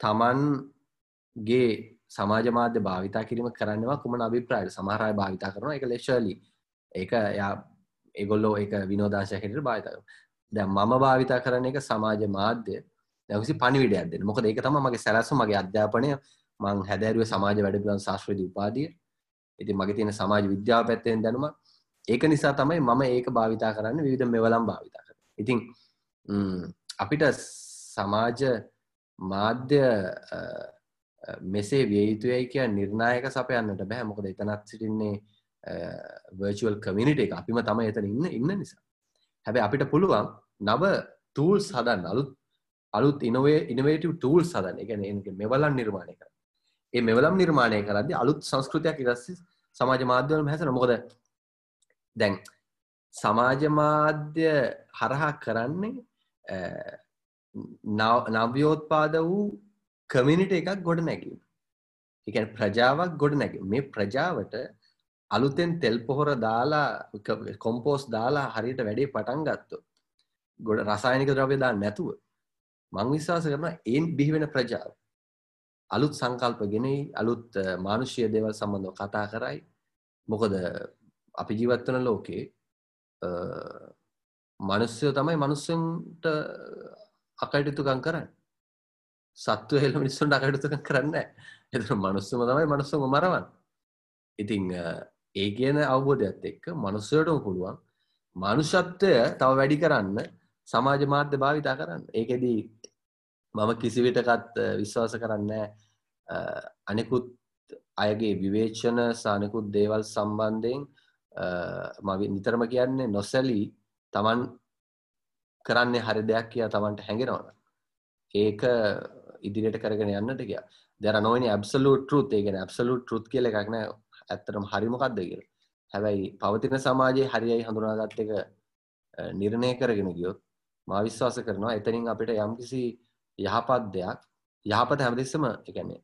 Speaker 2: තමන්ගේ සමාජ මාධ්‍ය භාවිතා කිරීම කරන්නවා කුමන අභිප්‍රායට සමහරය භාවිතා කරන එක ලේශලි ඒක යා එගොල්ලෝ එක විනෝදාශයකට භාවිතක දැ මම භාවිතා කරන එක සමාජ මාධ්‍ය. දැකිසි පණිවිඩයක් දෙන්න. මොකද ඒක තම මගේ සැලස්ස මගේ අධ්‍යාපනය. මං හැදෑරුව සමාජ වැඩපිලන් ශාස්ත්‍රද උපාදිය ඉති මගේ තියෙන සමාජ විද්‍යාව පැත්තෙන් දැනුම ඒක නිසා තමයි මම ඒක භාවිතා කරන්න විවිධ මෙවලම් භාවිතා කර ඉතින් අපිට සමාජ මාධ්‍ය මෙසේ විය යුතුයයි කිය නිර්ණයක සපයන්නට බැහැ මොකද එතනත් සිටින්නේ Uh, වර්චුවල් කමිනිට එක. අපිම තම එතන ඉන්න ඉන්න නිසා. හැබැ අපිට පුළුවන් නව තූල් සදන් අලුත් අලුත් ඉනවේ ඉනවේටව ටූල් සදන් එක මෙවලන් නිර්මාණය කර ඒ මෙවලම් නිර්මාණය කරදදි අලුත් සංස්කෘතියක් ඉරස්ස සමාජ මාධ්‍යවලම හැසන මොකද දැන් සමාජ මාධ්‍ය හරහා කරන්නේ uh, නව්‍යෝත්පාද වූ කමිනිට එකක් ගොඩ නැගීම එකන් ප්‍රජාවක් ගොඩ නැග මේ ප්‍රජාවට අලුතෙන් තෙල් පොහොර දාලා කොම්පෝස් දාලා හරියට වැඩේ පටන් ගත්තු ගොඩ රසායනික ද්‍රව්‍ය දා නැතුව මං විශ්වාස කරන ඒන් බිහිවෙන ප්‍රජාව. අලුත් සංකල්ප ගෙනයි අලුත් මානුෂ්‍ය දේවල් සම්බන්ධව කතා කරයි. මොකද අපි ජීවත්වන ලෝකේ මනුස්්‍යයෝ තමයි මනුස්සන්ට අකටයුතුකන් කරන්න. සත්ව හෙල මිනිස්සුන්ට අකටයුතුකන් කරන්න එතර මනුස්සම තමයි මනුස්සම මරවන් ඉතිං ඒ කියන අවබෝධයක්ත් එක්ක මනුස්සයටම පුළුවන් මනුෂත්වය තව වැඩි කරන්න සමාජ මාධ්‍ය භාවිතා කරන්න. ඒකෙදී මම කිසිවිටකත් විශ්වාස කරන්න අනෙකුත් අයගේ විවේචන සානකුත් දේවල් සම්බන්ධයෙන් මවි නිතරම කියන්නේ නොසැලී තමන් කරන්නේ හරි දෙයක් කියා තමන්ට හැඟෙනවන ඒක ඉදිරියට කරගෙන යන්නට කිය දර නොවනි ඇබ්සලූට රුත් ඒගෙන ඇබ්සලූට රුත් කියල එකක්න ඇත්තරම හරිමකක්ද කියල. හැබැයි පවතින සමාජයේ හරියයි හඳුනාගත්ත එක නිර්ණය කරගෙන ගියොත් මා විශ්වාස කරනවා එතනින් අපිට යම්කිසි යහපත් දෙයක් යහපත හැමදෙස්සම එකන්නේ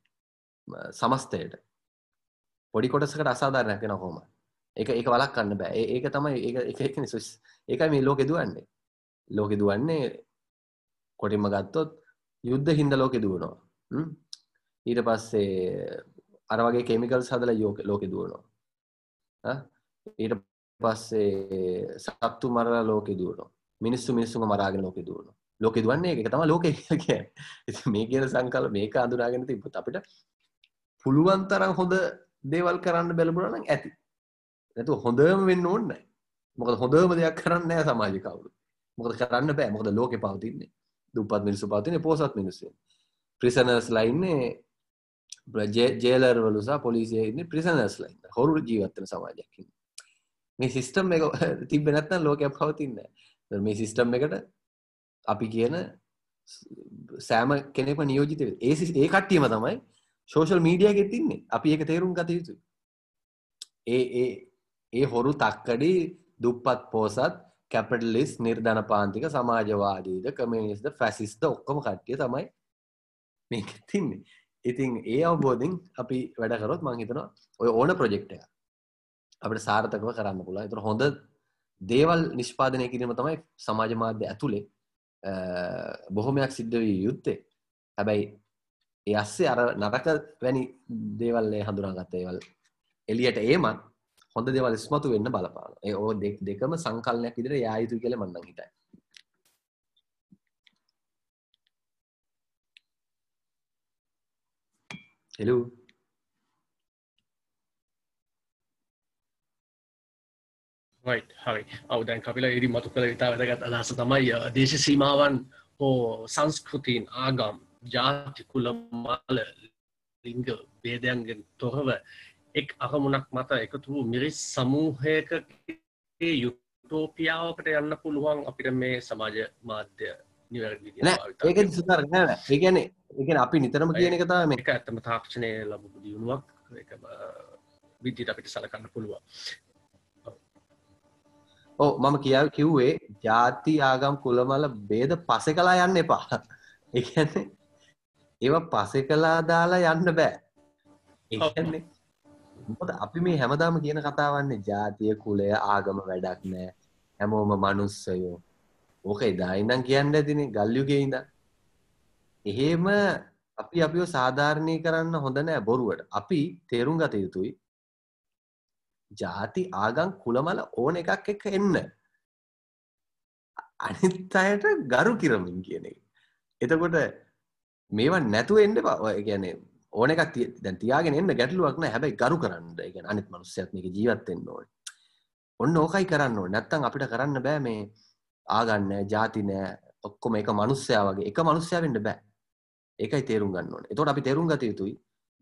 Speaker 2: සමස්තයට පොඩි කොටසකට අසාධාරණයක් වෙන කොහොම ඒක ඒක වලක් කන්න බෑ ඒක තමයි ඒක එක එක නිසුස් ඒකයි මේ ලෝකෙ දුවන්නේ. ලෝකෙ දුවන්නේ කොටින්ම ගත්තොත් යුද්ධ හින්ද ලෝකෙ දුවනවා. ඊට පස්සේ අර වගේ කෙමිකල් හදලා යෝක ලෝකෙ දුවනවා. ඊට පස්සේ සත්තු මරලා ලෝකෙ දුවනවා. මිනිස්සු මිනිස්සුම මරාගෙන ලෝකෙ දුවනවා. ලෝකෙ දුවන්නේ එක තමයි ලෝකෙ කියන්නේ. මේ කියන සංකල්ප මේක අඳුනාගෙන තිබ්බොත් අපිට පුළුවන් තරම් හොඳ දේවල් කරන්න බැලුණා නම් ඇති. නැතු හොඳම වෙන්න ඕන්න මොකද හොඳම දෙයක් කරන්න නෑ සමාජ කවුරු. මොකද කරන්න බෑ. මොකද ලෝකෙ පවතින්නේ. දුපත් මිනිස්සු පවතින පෝසත් මිනිස්සු ප්‍රිසනර්ස් ලයින්නේ ජේලර්වලු සහ පොලිසිය ඉන්න ප්‍රිසනර්ස් ලයින්න හොරු ජීවත්තන සමාජයකින් මේ සිිස්ටම් එක <laughs> තිබ නැත්න ලෝකයක් පවතින්න මේ සිිස්ටම් එකට අපි කියන සෑම කෙනෙක නියෝජිත ඒ ඒ කට්ටියම තමයි ශෝෂල් මීඩිය ගෙතින්නේ අපි ඒක තේරුම් ගත යුතු ඒ ඒ ඒ හොරු තක්කඩි දුප්පත් පෝසත් කැපටලිස් නිර්ධන පාන්තික සමාජවාදීද කමිනිස්ද ෆැසිස්ද ඔක්කොම කට්ටිය තමයි මේක තින්නේ ඉතින් ඒ අවබෝධින් අපි වැඩකරොත් මං හිතනවා ඔය ඕන ප්‍රජෙක්්ය අපට සාර්ථකව කරන්න පුලා එතුර හොඳ දේවල් නිෂ්පාදනය කිරීම තමයි සමාජ මාධ්‍ය ඇතුළේ බොහොමයක් සිද්ධ වී යුත්තේ. හැබැයි ඒ අස්සේ අර නරක වැනි දේවල්ලේ හඳුනාගත්ත ඒවල් එලියට ඒමත් හොඳ දෙවල් ස්මතු වෙන්න බලපාන ඒ ඕ දෙකම සංකල්නයක් විදිර යායුතු කියල මන්නන් හිතයි හෙලු
Speaker 3: හරි අවදැන් කපිල ඉරි මතු කළ ඉතා වැදගත් අදහස තමයි දේශ සීමාවන් හෝ සංස්කෘතින් ආගම් ජාති කුලමාල ලිංග බේදයන්ගෙන් තොරව එක් අරමුණක් මත එකතු වූ මිරිස් සමූහයක යුටෝපියාවකට යන්න පුළුවන් අපිට මේ සමාජ මාධ්‍ය
Speaker 2: ඒක සුතර ඒගැන එකන අපි නිතරම කියන එක තම
Speaker 3: එක ඇත්තම තාක්ෂණය ලබපු දියුණුවක්. විද්‍යට අපිට සලකන්න පුළුවන්.
Speaker 2: ඕ මම කියාව කිව්වේ ජාති ආගම් කුලමල බේද පසෙ කලා යන්න එපා. එකන්නේ ඒව පසෙ කලා දාලා යන්න බෑ. ඒන්නේ අපි මේ හැමදාම කියන කතාවන්නේ ජාතිය කුලය ආගම වැඩක් නෑ. හැමෝම මනුස්සයෝ ඕක එදායින්නම් කියන්න ඇතින ගල්යුගෙයිද එහෙම අපි අපිෝ සාධාරණය කරන්න හොඳ නෑ බොරුවට. අපි තේරුම් ගත යුතුයි ජාති ආගම් කුලමල ඕන එකක් එක එන්න. අනිත් අයට ගරු කිරමින් කියන එක. එතකොට මේවා නැතුව එන්න ගැන ඕන එකක් දැන් තියාගෙන එන්න ගැටලුවක් නෑ. හැබැයි ගරු කරන්න. ගැන අනිත් මනුස්සයත් මේක ජීවත්වෙන්න ඕන. ඔන්න ඕකයි කරන්න ඕන. නැත්තම් අපිට කරන්න බෑ මේ ආගන්න ජාති නෑ ඔක්කොම එක මනුස්සයා වගේ. එක මනුස්සයා වෙන්න බෑ. ඒකයි තේරුම් ගන්න ඕන. එතකොට අපි තේරුම් ගත යුතුයි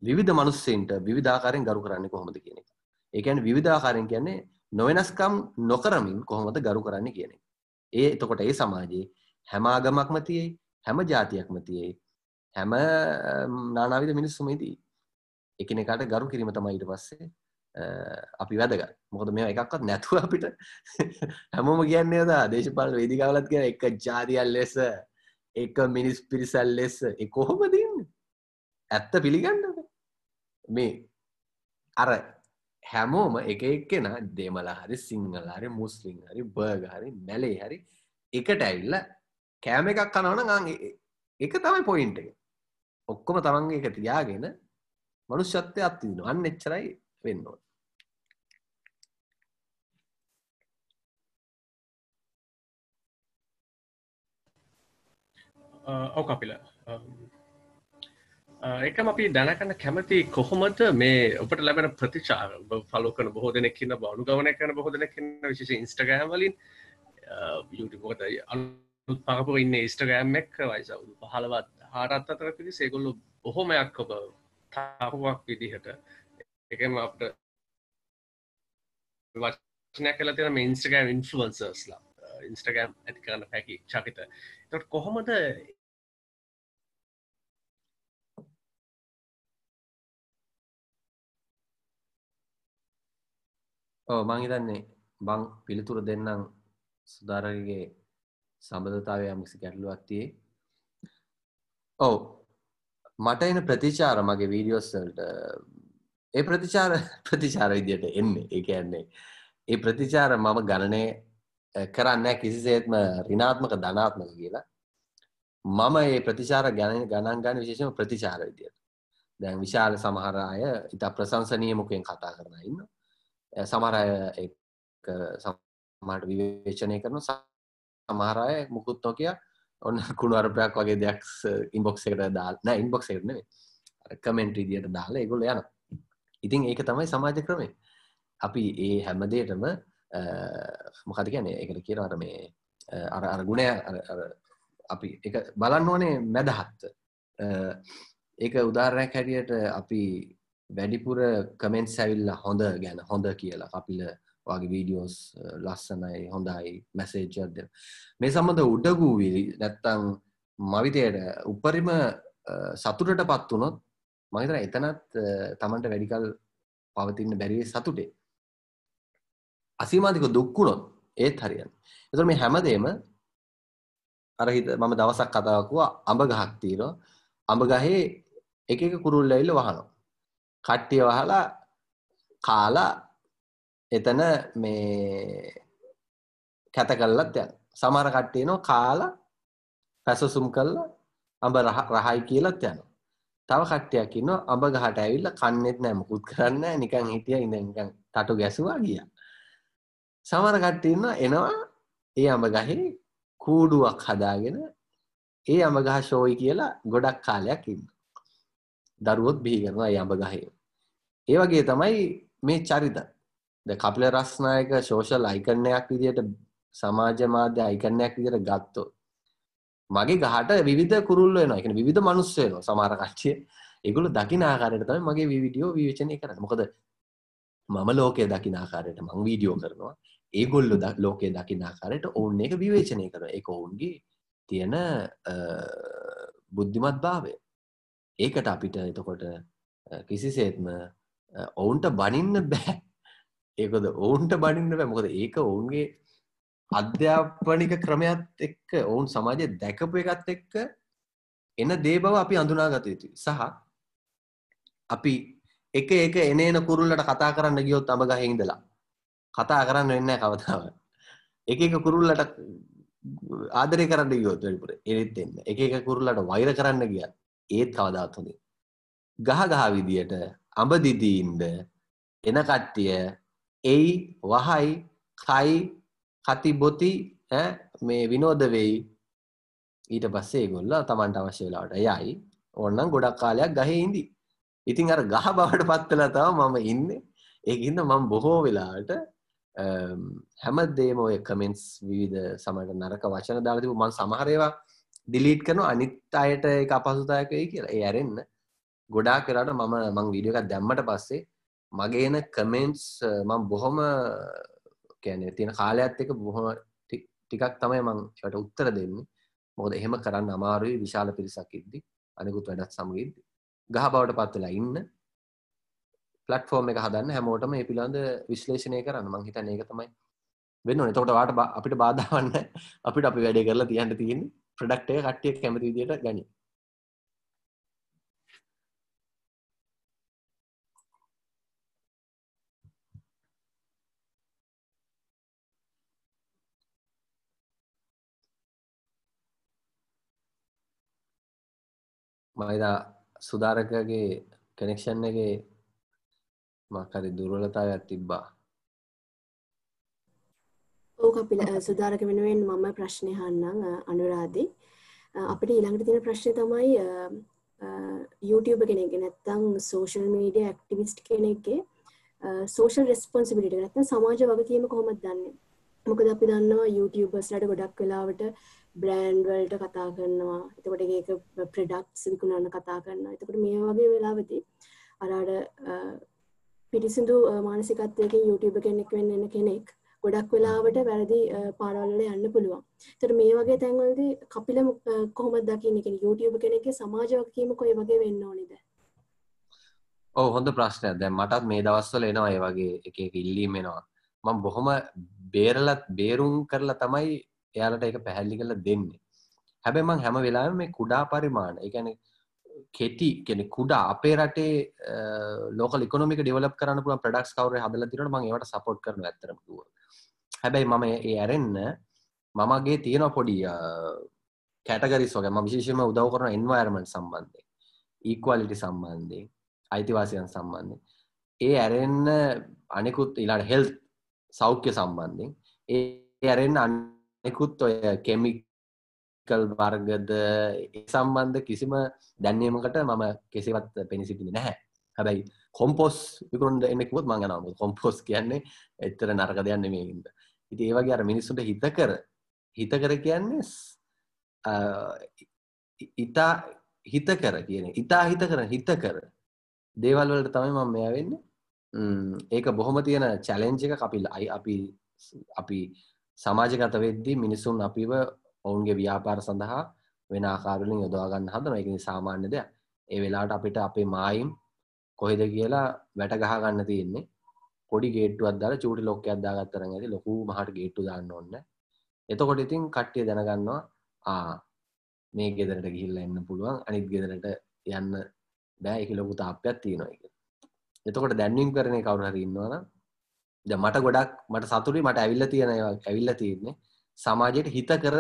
Speaker 2: විවිධ මනුස්සෙන්ට විවිධාකාරයෙන් ගරු කරන්නේ කොහොමද කියන එක. ඒ කියන්නේ විවිධාකාරයෙන් කියන්නේ නොවෙනස්කම් නොකරමින් කොහොමද ගරු කරන්නේ කියන එක. ඒ එතකොට ඒ සමාජයේ හැම ආගමක්ම තියෙයි හැම ජාතියක්ම තියෙයි හැම නානාවිද මිනිස්සුමේදී එකනෙකාට ගරු කිරීම තමයි ඊට පස්සේ අපි වැදගත්. මොකද මේ එකක්වත් නැතුව අපිට <laughs> හැමෝම කියන්නේ දා දේශපාල වේදිකාවලත් කියන එක ජාතියල් ලෙස එක මිනිස් පිරිසල් ලෙස කොහොම දන්න ඇත්ත පිළිගන්න මේ අර හැමෝම එක එක්කෙන දෙමල හරි සිංහල හරි මුස්ලිම් හරි බර්ග හරි මැලේ හරි එකට ඇවිල්ල කෑම එකක් කනවන එක තමයි පොයින්ට එක. ඔක්කොම තමන්ගේ එක තියාගෙන මනුෂ්‍යත්වය අත්තිදින අන්න එච්චරයි වෙන්න ඕන
Speaker 3: ඔව කපිල. එකම අපි දැනකන්න කැමති කොහොමද මේ ඔබට ලැබෙන ප්‍රතිචාර? ෆලෝ කන බොහෝ දෙනෙක්කින්න බවනු ගවන කන බොහෝ දෙනෙක්කින්න විශේෂ ඉස්ටගෑමලින් යුටකොත අලුත් පහපු ඉන්න ඉස්ටගෑම් එක් වයිසවුදු පහලවත් හාරත් අතර පිරි සේගොල්ලු බොහොමයක් ඔබ තාපුවක් විදිහට එකම අපට වචනයක් කල තියෙන මේ ඉන්ස්ටගෑම් ඉන්ෆලුවන්සර්ස්ලා ඉන්ස්ටගෑම් ඇති කරන්න පැකි චකිත. තොට කොහොමද
Speaker 2: ඕ මංහිතන්නේ බං පිළිතුර දෙන්නම් සුදාරගේ සබඳතාවය යම්කිසි ගැටලුවත්තියේ ඔව්. මට එන ප්‍රතිචාර මගේ වීඩියෝස්සල්ට ඒ ප්‍රතිචාර <laughs> ප්‍රතිචාර විදියට එන්නේ. ඒ කියන්නේ ඒ ප්‍රතිචාර මම ගණනය කරන්න කිසිසේත්ම රිනාත්මක ධනාත්මක කියලා. මම ඒ ප්‍රතිචාර ගැන ගණන් ගන්න විශේෂම ප්‍රතිචාර විදියට. දැන් විශාල සමහර අය ඉතා ප්‍රසංසනීයමුකෙන් කතා කරන ඉන්න සමහර අය සමහට විවේචනය කරන සමහරය මුකුත් නොකිය ඔන්න කුණු අරපයක් වගේ දෙයක් ඉන්බොක්ස් එකට දාල් නෑ ඉන්බොක්ස් එකන කමෙන්ට් ඉදියට දාලා ඒගොල යන ඉතින් ඒක තමයි සමාජ ක්‍රමය. අපි ඒ හැමදේටම මොකද කියන්නේ? ඒකට කියනවර මේ අර අර ගුණය අපි එක බලන්න ඕනේ මැදහත්ත ඒක උදාරණයක් හැටියට අපි වැඩිපුර කමෙන්ට් සැවිල්ල හොඳ ගැන හොඳ කියලා අපිල වගේ වීඩියෝස් ලස්සනයි හොඳයි මැසේජ්ජත් දෙන මේ සම්බඳ උඩගූවී නැත්තං මවිතයට උපරිම සතුටට පත් වනොත් මහිතර එතනත් තමන්ට වැඩිකල් පවතින්න බැරිවේ සතුටේ. අසිමාතික දුක්කුණොත් ඒත් හරියන් එතුර මේ හැමදේම අරහිත මම දවසක් කතාවකුව අඹ ගහක් තීරෝ අඹ ගහේ එක එක කුරුල්ල එල්ල වහනවා. කට්ටිය වහලා කාලා එතන මේ කැත කල්ලත් යන සමර කට්ටියනවා කාලා පැසසුම් කල්ලා අඹ රහයි කියලත් යන තව කට්ටයක් ඉන්න අඹ ගහට ඇවිල්ල කන්නෙත් නෑ මුකුත් කරන්න නිකන් හිටිය ඉඳකන් තටු ගැසවා ගිය. සමර කට්ටඉන්න එනවා ඒ අඹ ගහේ කූඩුවක් හදාගෙන ඒ අඹ ගහ ශෝයි කියලා ගොඩක් කාලයක් ඉන්න දරුවොත් බිහිගෙනවා යඹ ගහේ. ඒ වගේ තමයි මේ චරිත. ද කපිල රස්නායක ශෝෂල් අයිකරණයක් විදියට සමාජ මාධ්‍ය අයිකරණයක් විදියට ගත්තෝ මගේ ගහට විධ කුරුල්ල වෙන එක විධ මනුස්සයන සමාර කච්චිය. එගුල දකින ආකාරයට තමයි මගේ විඩියෝ විවචනය කරන මොකද මම ලෝකය දකින ආකාරයට මං වීඩියෝ කරනවා. ඒගොල්ලු ලෝකය දකින ආකාරයට ඔවුන් එක විවේචනය කර එක ඔවුන්ගේ තියෙන බුද්ධිමත් භාවය ඒකට අපිට එතකොට කිසිසේත්ම ඔවුන්ට බනින්න බෑ. ඒකද ඔවුන්ට බනින්න බෑ. මොකද ඒක ඔවුන්ගේ අධ්‍යාපනික ක්‍රමයක් එක්ක ඔවුන් සමාජය දැකපු එකත් එක්ක එන දේ බව අපි අඳුනාගත යුතුයි. සහ අපි එක එක එනේන කුරුල්ලට කතා කරන්න ගියොත් අඹ ගහේ ඉඳලා. කතා කරන්න වෙන්නේ කවදාව එක එක කුරුල්ලට ආදරය කරන්න ගියොත් වැඩිපුර එනෙත් එන්න එක එක කුරුල්ලට වෛර කරන්න ගියත් ඒත් කවදාත් හොඳින් ගහ ගහ විදියට අඹ දිදීන්ද එන කට්ටිය එයි වහයි කයි කති බොති මේ විනෝද වෙයි. ඊට පස්සේ ගොල්ල තමන්ට අවශ්‍ය වෙලාට යයි. ඔන්නම් ගොඩක් කාලයක් ගහ ඉදි ඉතින් අර ගහ බවට පත්වෙලා තව මම ඉන්න. ඒඉන්න මම බොහෝ වෙලාට හැම දේම ඔය කමෙන්ස් විවිධ සමට නරක වචන දාලතිබ මන් සමහරේවා දිලිට් කරන අනිත් අයට එක අපසුතායකයි කියලා. ඒ ඇරෙන්න්න ගොඩා කරට මම මං වීඩියකක් දැම්මට පස්සේ මගේන කමෙන්ට්ස් මං බොහොම කැන තියෙන කාලයක්ත් එක බොහොම ටිකක් තමයි මං ට උත්තර දෙන්නේ. මොකද එහෙම කරන්න අමාරුයි විශාල පිරිසක් ඉද්දි අනිකුත් වැඩත් සමගින්ද ගහ බවට පත්වෙලා ඉන්න පලට්ෆෝර්ම් එක හදන්න හැමෝටම ඒ පිළඳ විශ්ලේෂණය කරන්න. මං හිතන ඒක තමයි වෙන්න එතකොට වාට අපිට බාධාවන්න අපිට අපි වැඩේ කරලා තියන්න තියෙන ප්‍රඩක්ටය කට්ටිය කැමති විදියට ගනි. මයිදා සුදාරකගේ කනෙක්ෂන් එක මක්හරි දුර්වලතාවයක් තිබ්බා.
Speaker 4: ඕක අපිල සුදාරක වෙනුවෙන් මම ප්‍රශ්නය හන්නම් අනුරාධි. අපිට ඊළඟට තියෙන ප්‍රශ්නය තමයි YouTube කෙනෙක් නැත්තං සෝෂල් මීඩිය ඇක්ටිවිස්ට් කෙනෙක්ගේ සෝෂල් රෙස්පොන්සිබිලිට නැත්තම් සමාජ වගකීම කොහොමත් දන්න? මොකද අපි දන්නවා YouTubeර්ස්ලට ගොඩක් වෙලාවට බ්‍රෑන්ඩ් වලට කතා කරනවා. එතකොට ඒක ප්‍රඩක්ස් විකුණන්න කතා කරන්න එතකොට මේ වගේ වෙලාවති අරාට පිටිසිදු මානසිකත්වයකින් YouTube කෙනෙක් වෙන්න එන්න කෙනෙක් ගොඩක් වෙලාවට වැරදි පාරවල්ල යන්න පුළුවන්. තර මේ වගේ තැන්වලද කපිල කොහොම දකින්න? කෙන YouTube කෙනෙක සමාජවකීම කොයි වගේ වෙන්න ඕනිද
Speaker 2: ඔව හොඳ ප්‍රශ්නයක්. දැන් මටත් මේ දවස්වල එනවා ඒ වගේ එක ඉල්ලීම එනවා. මම බොහොම බේරලත් බේරුම් කරලා තමයි එයාලට එක පැහැල්ලි කළ දෙන්නේ. හැබැ මං හැම වෙලාම මේ කුඩා පරිමාණ එකන කෙටි කෙනෙ කුඩා අපේ රටේ ලෝක ඉකොමික ඩෙවලප කරන පුළ ප්‍රඩක්ස් කවර හදල තිරට මං ඒවට සපොට් කරන ඇතරමතුව හැබැයි මම ඒ ඇරෙන්න මමගේ තියෙන පොඩි කැටගරිස් වගේ ම විශේෂම උදව් කරන එන්වර්මන්් සම්බන්ධය ඊක්වලිටි සම්බන්ධය අයිතිවාසියන් සම්බන්ධය ඒ ඇරෙන්න අනෙකුත් ඉලාට හෙල් සෞඛ්‍ය සම්බන්ධෙන් ඒ ඇරෙන් අන්න නිකුත් ඔය කෙමිකල් වර්ගද සම්බන්ධ කිසිම දැන්නීමකට මම කෙසිවත් පෙනිසිටින නැහැ. හැබැයි කොම්පොස් විකරුන්ට එන්නෙකුත් මංගනාව කොම්පොස් කියන්නේ එත්තර නරක දෙයන්න මේඉද ඉති ඒවගේ අර මිනිස්සුට හිත කර හිත කර කියන්නේ ඉතා හිත කර කියන ඉතා හිත කර හිත කර. දේවල් වලට තමයි මම මෙයා වෙන්න. ඒක බොහොම තියෙන චැලෙන්ජ එක කපිල් අයි අපි අපි සමාජගත වෙද්දී මිනිසුන් අපිව ඔවුන්ගේ ව්‍යාපාර සඳහා වෙන ආකාරලින් යොදවාගන්න හදන එක සාමාන්‍ය දෙයක්. ඒ වෙලාට අපිට අපේ මායිම් කොහෙද කියලා වැට ගහගන්න තියෙන්නේ. පොඩි ගේට්ටු අදදාල චූටි ලොක්ක අදදාගත්තරන ඇති ලොකු මහට ගේට්ටු දාන්න ඔන්න එතකොට ඉතින් කට්ටිය දැනගන්නවා ආ මේ ගෙදරට ගිහිල්ල එන්න පුළුවන්. අනිත් ගෙදරට යන්න බෑ. එක ලොකු තාපයක් තියෙනවා. එක එතකොට දැන්වීම් කරනය කවුනහර ඉන්නවනම් ද මට ගොඩක් මට සතුරි මට ඇවිල්ල තියෙනවා ඇවිල්ල තියන්නේ සමාජයට හිත කර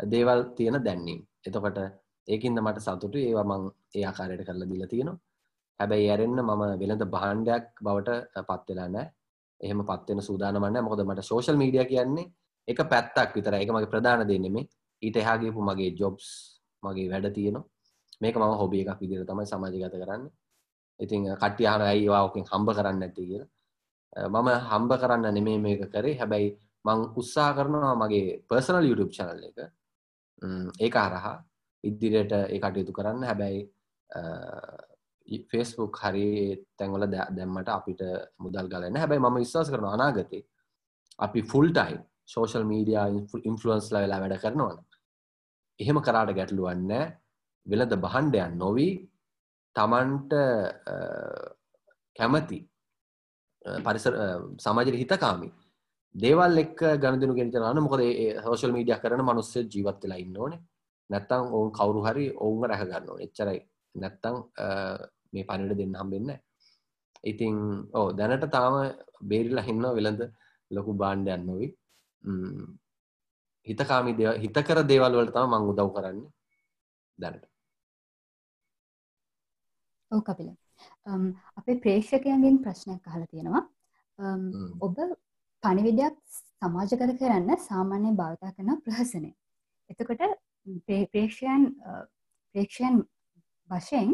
Speaker 2: දේවල් තියෙන දැන්නීම් එතකොට ඒකින්ද මට සතුටු ඒවා මං ඒ ආකාරයට කරලා දිල තියෙනවා. හැබැයි ඇරෙන්න්න මම වෙළඳ බහන්්ඩයක් බවට පත්වෙලා නෑ එහෙම පත්වෙන සූදානමන්න මොකද මට සෝශල් මීඩිය කියන්නේ එක පැත්තක් විතර එක මගේ ප්‍රධාන දෙන්නෙමේ ඊට එහාගේපු මගේ ජොබ්ස් මගේ වැඩ තියෙනවා. මේක මම හොබිය එකක් විදිර තමයි සමාජගත කරන්න. ඉතින් කට්ටියහන ඇයිවාකින් හම්බ කරන්න ඇති කියලා. මම හම්බ කරන්න නෙමේ මේක කරේ. හැබැයි මං උත්සා කරනවා මගේ පර්සනල් YouTube චනල් එක. ඒක හරහා ඉදිරියට ඒ කටයුතු කරන්න. හැබැයි ෆෙස්බුක් හරි තැන්වල දැම්මට අපිට මුදල් ගලන්න හැබැයි ම විශ්වාස කරන අනාගතය අපි ෆුල්ටයි සෝෂල් මීඩිය ඉන්ෆලුවන්ස්ලා වෙලා වැඩ කරනවන එහෙම කරාට ගැටලුවන්න වෙලද බහන්ඩයන් නොවී තමන්ට කැමති පරිසර සමාජර හිතකාමි. දේවල් එක් ගණදනු ගෙනතරන්න මොකද හෝෂල් මීඩිය කරන මනුස්ස ජීවත් වෙලා ඉන්න ඕනේ. නැත්තං ඔවුන් කවුරු හරි ඔවුන් රැහගන්න එච්චරයි. නැත්තං මේ පණිට දෙන්න හම්බෙන්න ඉතිං ඕ දැනට තාම බේරිලා හින්න වෙළඳ ලොකු බාණ්ඩයන් නොවී. හිතකාමි හිතකර දේවල් වලට තම මං උදව් කරන්න දැනට.
Speaker 1: ඕ කපිල. අපේ ප්‍රේක්ෂකයන්ගෙන් ප්‍රශ්නයක් අහලා තියෙනවා. ඔබ පණිවිඩයක් සමාජගත කරන්න සාමාන්‍යයෙන් භාවිතා කරන ප්‍රහසනය. එතකොට ප්‍රේ- ප්‍රේක්ෂයන් ප්‍රේක්ෂයන් වශයෙන්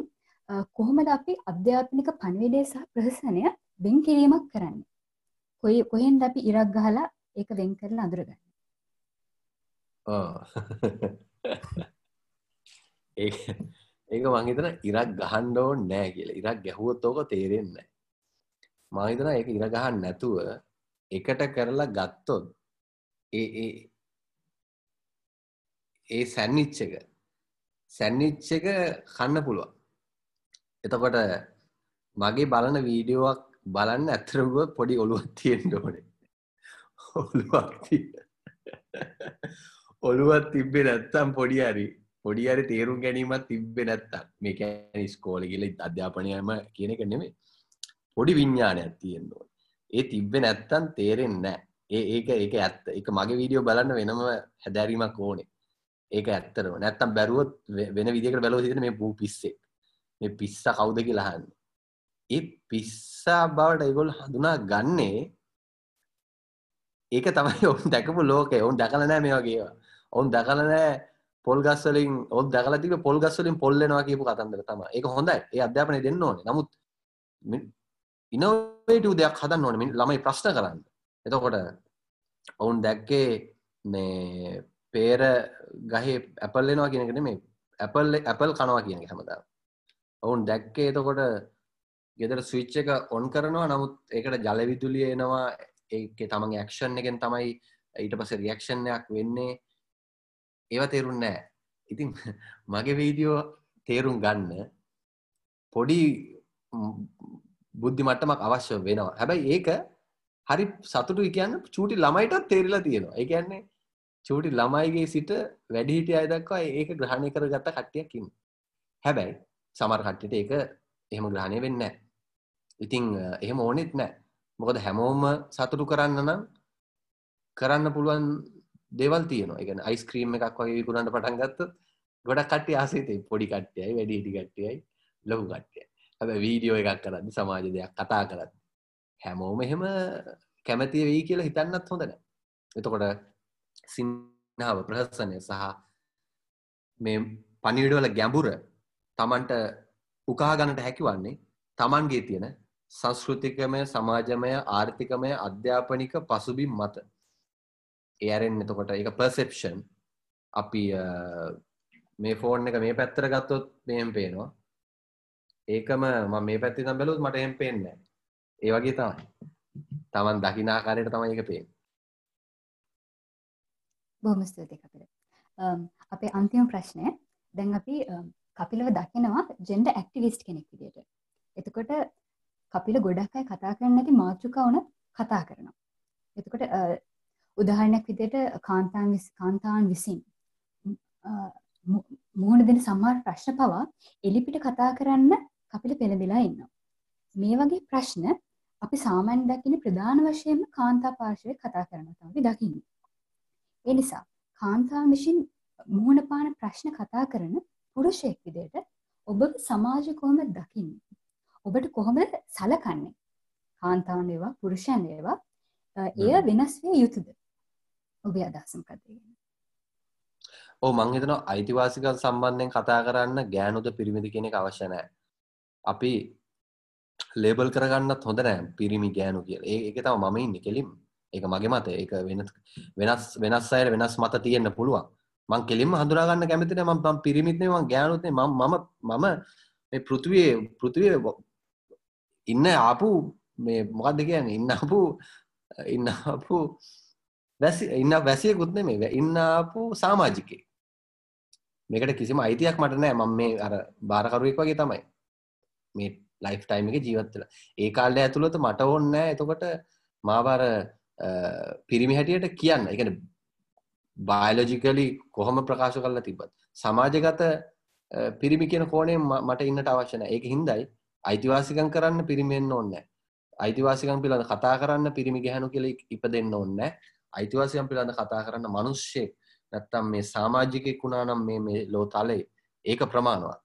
Speaker 1: කොහොමද අපි අධ්‍යාපනික පණවිඩය සහ ප්‍රහසනය වෙන් කිරීමක් කරන්න? කොයි කොහෙන්ද අපි ඉරක් ගහලා ඒක වෙන් කරලා අඳුරගන්න? <laughs>
Speaker 2: ඒ ඒක මංහිතන ඉරක් ගහන්ඩෝ නෑ කියල. ඉරක් ගැහුවොත් ඕක තේරෙන්න මහිතන ඒක ඉර ගහන් නැතුව එකට කරලා ගත්තොත් ඒ ඒ ඒ සැන්නිච්ච එක සැන්නිච්ච එක කන්න පුළුවන්. එතකොට මගේ බලන වීඩියෝවක් බලන්න ඇතරව පොඩි ඔළුවත් තියෙන්ට ඕනේ. ඔළුවක් ඔළුවත් තිබ්බේ නැත්තම් පොඩි හරි පොඩි හරි තේරුම් ගැනීමත් තිබ්බේ නැත්තම් මේ කියන්නේ ස්කෝල කියලා අධ්‍යාපනයම කියන එක නෙමෙයි. පොඩි විඤ්ඥානයක් තියෙන්නවා ඒ තිබ්බේ නැත්තම් තේරෙන්නේ නැහැ. ඒ ඒක ඒක ඇත්ත. ඒක මගේ වීඩියෝ බලන්න වෙනම හැදෑරීමක් ඕනේ. ඒක ඇත්තරම නැත්තම් බැරුවොත් වෙ- වෙන විදිහකට බැලුවොත් හිතෙන මේ පූ පිස්සෙක්. මේ පිස්සා කවුද කියලා අහන්නේ. ඒ පිස්සා බවට ඒගොල්ලෝ හඳුනා ගන්නේ ඒක තමයි ඔවුන් දැකපු ලෝකේ. ඔවුන් දැකලා නැහැ මේ වගේ ඒවා. ඔවුන් දැකලා නැහැ පොල් ගස් වලින් ඔවුන් දැකලා තිබ්බේ පොල් ගස් වලින් පොල් වෙනවා කියපු කතන්දර තමයි. ඒක හොඳයි. ඒ අධ්‍යාපනය දෙන්න ඕනේ. නමුත් ඉනෝවේටිව් දෙයක් හදන්න ඕනේ. මින්- ළමයි ප්‍රශ්න කරන්න. එතකොට ඔවුන් දැක්කේ මේ පේර ගහේ ඇපල් වෙනවා කියන එක නෙමෙයි. ඇපල් ඇපල් කනවා කියන එක හැමදාම. ඔවුන් දැක්කේ එතකොට ගෙදර ස්විච් එක ඔන් කරනවා. නමුත් ඒකට ජල විදුලිය එනවා. ඒක තමන්ගේ ඇක්ෂන් එකෙන් තමයි ඊට පස්සේ රියක්ෂන් එකක් වෙන්නේ. ඒව තේරුන්නේ නැහැ. ඉතින් මගේ වීඩියෝ තේරුම් ගන්න පොඩි ම්, බුද්ධි මට්ටමක් අවශ්‍ය වෙනවා. හැබැයි ඒක හරි සතුටු කියන්න චූටි ළමයිටත් තේරිලා තියෙනවා. ඒ කියන්නේ චූටි ළමයිගේ සිට වැඩිහිටිය අය දක්වා ඒක ග්‍රහණය කරගත්ත කට්ටියක් ඉන්න හැබැයි සමහර කට්ටියට ඒක එහෙම ග්‍රහණය වෙන්නේ නැහැ. ඉතින් අ, එහෙම ඕනෙත් නැහැ. මොකද හැමෝම සතුටු කරන්න නම් කරන්න පුළුවන් දේවල් තියෙනවා. ඒ කියන්නේ අයිස්ක්‍රීම් එකක් වගේ විකුණන්න පටන් ගත්තොත් ගොඩක් කට්ටිය ආසයි තියෙයි පොඩි කට්ටියයි වැඩිහිටි කට්ටියයි ලොකු කට්ටියයි. හැබැයි වීඩියෝ එකක් කරද්දි සමාජ දෙයක් කතා කරද්දි හැමෝම එහෙම කැමති වෙයි කියලා හිතන්නත් හොඳ නැහැ එතකොට සිනහව ප්‍රහසනය සහ මේ පනිවිඩවල ගැඹුර තමන්ට උකාගණට හැකිවන්නේ තමන්ගේ තියෙන සංස්කෘතිකමය සමාජමය ආර්ථිකමය අධ්‍යාපනික පසුබිම් මත. ඒරෙන් එතකොට එක පර්සෙප්ෂන් අපි අ, මේ ෆෝන් එක මේ පැත්තර ගත්තොත් මෙහෙම පේනවා ඒකම ම මේ පැත්ති තම් බැලුත් මට එහෙම පේන්නේ නැහැ. ඒ වගේ තමයි තමන් දකිනාකාරයට තමයි එක පේන්නේ
Speaker 1: බොහොම ස්තුතියි කපිල. අම්, අපේ අන්තිම ප්‍රශ්නය දැන් අපි අම්, කපිලව දකිනවා ජෙන්ඩර් ඇක්ටිවිස්ට් කෙනෙක් විදියට. එතකොට කපිල ගොඩක් අය කතා කරන්නේ නැති මාතෘකා වුණත් කතා කරනවා. එතකොට අ, උදාහරණයක් විදියට කාන්තාන් කාන්තාවන් විසින් මුහුණ දෙන සමහර ප්‍රශ්න පවා එලිපිට කතා කරන්න කපිල පෙළඹිලා ඉන්නවා. මේ වගේ ප්‍රශ්න අපි සාමාන්‍ය දකින ප්‍රධාන වශයෙන්ම කාන්තා පාර්ශවය කතා කරනවා තමයි දකින්නේ. ඒ නිසා කාන්තාවන් විසින් මුහුණ පාන ප්‍රශ්න කතා කරන පුරුෂයෙක් විදිහට ඔබ සමාජය කොහොමද දකින්නේ? ඔබට කොහොමද සලකන්නේ? කාන්තාවන් වේවා පුරුෂයන් වේවා එය. වෙනස් විය යුතුද? ඔබේ අදහස මොකක්ද? ඒ ගැන?
Speaker 2: ඕ මං හිතනවා අයිතිවාසිකම් සම්බන්ධයෙන් කතා කරන්න ගෑනුද පිරිමිද කියන එක අවශ්‍ය නැහැ. අපි ලේබල් කරගන්නත් හොඳ නෑ පිරිමි ගෑනු කියලා. ඒ ඒක තමයි මම ඉන්නේ කෙලින්ම. ඒක මගේ මතය. ඒක වෙන වෙනස් වෙනස් අයට වෙනස් මත තියෙන්න පුළුවන්. මං කෙලින්ම හඳුනා ගන්න කැමති නෑ මම මම පිරිමිත් නෙවෙයි මං ගෑනුත් නෙවෙයි මම මම මම මේ පෘථිවියේ පෘථිවියේ ඉන්න ආපු මේ මොකක්ද කියන්නේ ඉන්න ආපු ඉන්න ආපු වැසි ඉන්න වැසියෙකුත් නෙමෙයි ඉන්න ආපු සමාජිකයෙක්. මේකට කිසිම අයිතියක් මට නෑ මම මේ අර බාරකරුවෙක් වගේ තමයි. මේ ලයිෆ් ටයිම් එකේ ජීවත් වෙලා. ඒ කාලේ ඇතුළත මට ඕනේ නෑ එතකොට මාව අර පිරිමි හැටියට කියන්න. ඒ කියන්නේ බයොලොජිකලි කොහොම ප්‍රකාශ කරලා තිබ්බත් සමාජගත අ, පිරිමි කියන කෝණයෙන් ම- මට ඉන්නට අවශ්‍ය නැහැ. ඒක හින්දායි අයිතිවාසිකම් කරන්න පිරිමි වෙන්න ඕනේ නැහැ. අයිතිවාසිකම් පිළිබඳ කතා කරන්න පිරිමි ගැහණු කියලා ඉ- ඉපදෙන්න ඕනේ නැහැ. අයිතිවාසිකම් පිළිබඳ කතා කරන්න මිනිස්සෙක් නැත්තම් මේ සමාජිකයෙක් වුණා නම් මේ මේ ලෝ තලයේ ඒක ප්‍රමාණවත්.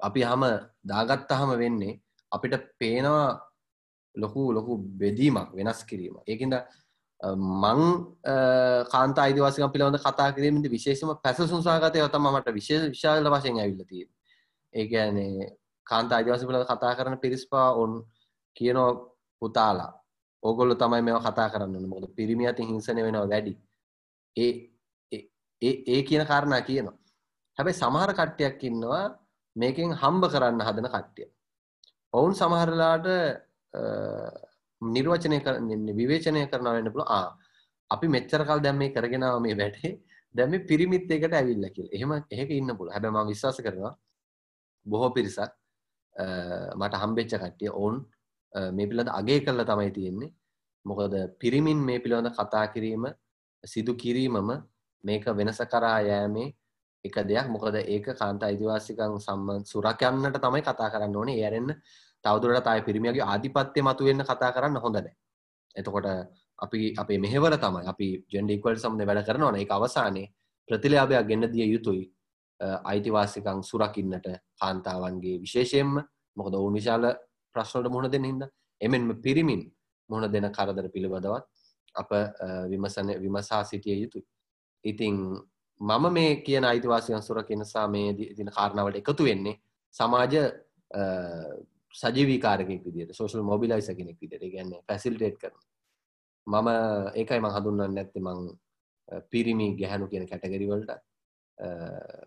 Speaker 2: අපි හැම දාගත්තාම වෙන්නේ අපිට පේනවා ලොකු ලොකු බෙදීමක් වෙනස් කිරීම. ඒකින්ද මං කාන්ත අයිදවාසිකම් පිළිබඳ කතා කිරීමට විශේෂම පැසසුන් සහගතය තම මට විශේෂ විශාල වශයෙන් ඇවිල්ලතිය ඒගැනේ කාන්ත අයිදවාසි පිළ කතා කරන පිරිස්පා ඔන් කියනෝ පුතාලා ඕගොල්ල තමයි මෙ කතා කරන්න. මොද පිරිමි අති හිංසනය වෙනවා වැඩි. ඒ ඒ කියන කාරණා කියනවා. හැබැයි සමහර කට්ටයක් ඉන්නවා මේකෙන් හම්බ කරන්න හදන කට්ටිය. ඔවුන් සමහරලාට නිර්වචනය කරන්නේ විවේචනය කරන වෙන්න පුළුව ආ අපි මෙච්චර කල් දැම් මේ කරගෙනාව මේ වැටේ දැම පිරිමිත් එකට ඇවිල්ල කියල. එහෙම එහෙක ඉන්න පුළ හැබැම විශ්වාස කරනවා බොහෝ පිරිසක් මට හම්බෙච්ච කට්ටිය ඔවුන් මේ පිළඳ අගේ කරලා තමයි තියෙන්නේ. මොකද පිරිමින් මේ පිළිබඳ කතා කිරීම සිදු කිරීමම මේක වෙනස කරා යෑමේ එක දෙයක්. මොකද ඒක කාන්ත අයිතිවාසිකං සම්බන් සුරකයන්නට තමයි කතා කරන්න ඕනේ. ඒරෙන්න්න තවදුරට අය පිරිමියගේ ආධිපත්‍යය මතු වෙන්න කතා කරන්න හොඳනෑ එතකොට අපි අපේ මෙහෙවර තමයි අපි ජෙන්ඩිකවල් සම්න වැඩ කරනවන එක අවසානයේ ප්‍රතිලයාභයක් ගෙන්න්න දිය යුතුයි. අයිතිවාසිකං සුරකින්නට කාන්තාවන්ගේ විශේෂයෙන්ම. මොකද ඔවුන් විශාල ප්‍රශ්නට මුහුණ දෙන්න හිද එමෙන්ම පිරිමින් මුහුණ දෙන කරදර පිළිබඳවත් අප විමසන විමසා සිටිය යුතුයි. ඉතිං මම මේ කියන අයිතිවාසිකන් සුර කෙනසා මේ දින කාරණාවට එකතු වෙන්නේ සමාජ සජීවිකාරකෙක් විදිට සෝෂල් මොබිලයිස කෙනෙක් විදිට ගැන්න පැසිල්ටේට් කරන. මම ඒකයි මං හඳුන්වන්න නැත්ති මං පිරිමි ගැහැනු කියන කැටගරිවලට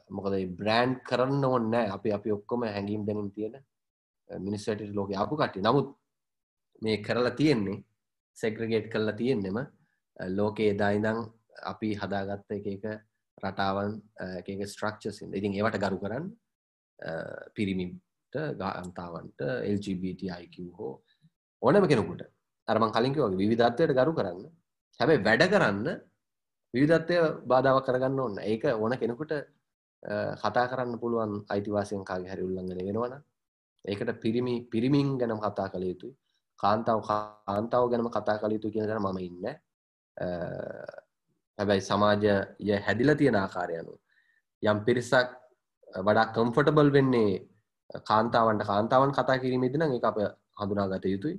Speaker 2: මොකද බ්‍රෑන්් කරන්න ඔන්න අපි අපි ඔක්කොම හැඟීම් දැනින් තියෙන මිනිස්සට ලෝක අපපු කට්ටි නමුත් මේ කරලා තියෙන්නේ සෙග්‍රගේට් කරලා තියෙන්නෙම ලෝකයේ එදායිදං අපි හදාගත්ත එක එක රටාවන් එක ස්ට්‍රක්චසින් ඉතින් ඒවට ගරු කරන්න පිරිමිට ගාන්තාවන්ට LGBTIQ හෝ ඕනම කෙනෙකුට. අරමං කලින්ක වගේ විවිධත්වයට ගරු කරන්න. හැබැයි වැඩ කරන්න විවිධත්වය බාධාව කරගන්න ඕන්න ඒක ඕන කෙනෙකුට කතා කරන්න පුළුවන් අයිතිවාසයෙන් කාගේ හැරි උල්ලංගන වෙනවන ඒකට පිරිමි පිරිමින් ගැනම් කතා කළ යුතුයි. කාන්තාව කාන්තාව ගැනම කතා කළ යුතු කියන මම ඉන්න. හැබැයි සමාජය හැදිල තියෙන ආකාරයනු යම් පිරිසක් වඩා කම්ෆටබල් වෙන්නේ කාන්තාවන්ට කාන්තාවන් කතා කිරීමේදින එක අප හඳුනා ගත යුතුයි.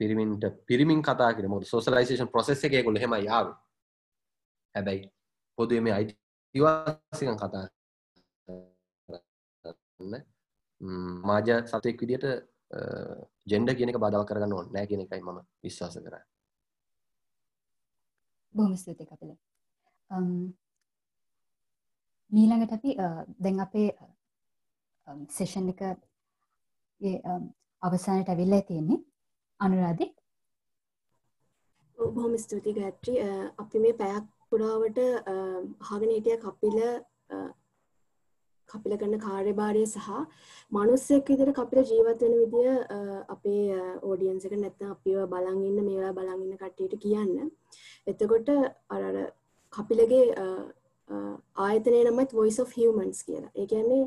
Speaker 2: පිරිමින්ට පිරිමින් කතා කිරීම සෝසලයිසේෂන් ප්‍රසෙස් එක කොළ හෙම යාව හැබැයි පොදුව මේ අයිතිවාසිකන් කතා මාජ සතයෙක් විදිට ජෙන්ඩ කියනක බාධව කරගන්න ඕන්න නෑ කියන එකයි මම විශ්වාස කර
Speaker 1: බොහොම ස්තුති කපිල. මීළඟට අපි දැන් අපේ සෙෂන් එක අවසානයට ඇවිල්ලා තියෙන්නේ අනුරාධි.
Speaker 4: බොහොම ස්තුති ගත්‍රි අපි මේ පැයක් පුරාවට හගෙන හිටිය කපිල කපිල කරන කාර්යභාරය සහ මනුස්සෙක් විදිහට කපිල ජීවත් වෙන විදිය අපේ ඕඩියන්ස් එක නැත්නම් අපිව බලන් ඉන්න මේවා බලන් ඉන්න කට්ටියට කියන්න. එතකොට අර අර කපිලගේ ආයතනය නමත් Voice of Humans කියලා. ඒ කියන්නේ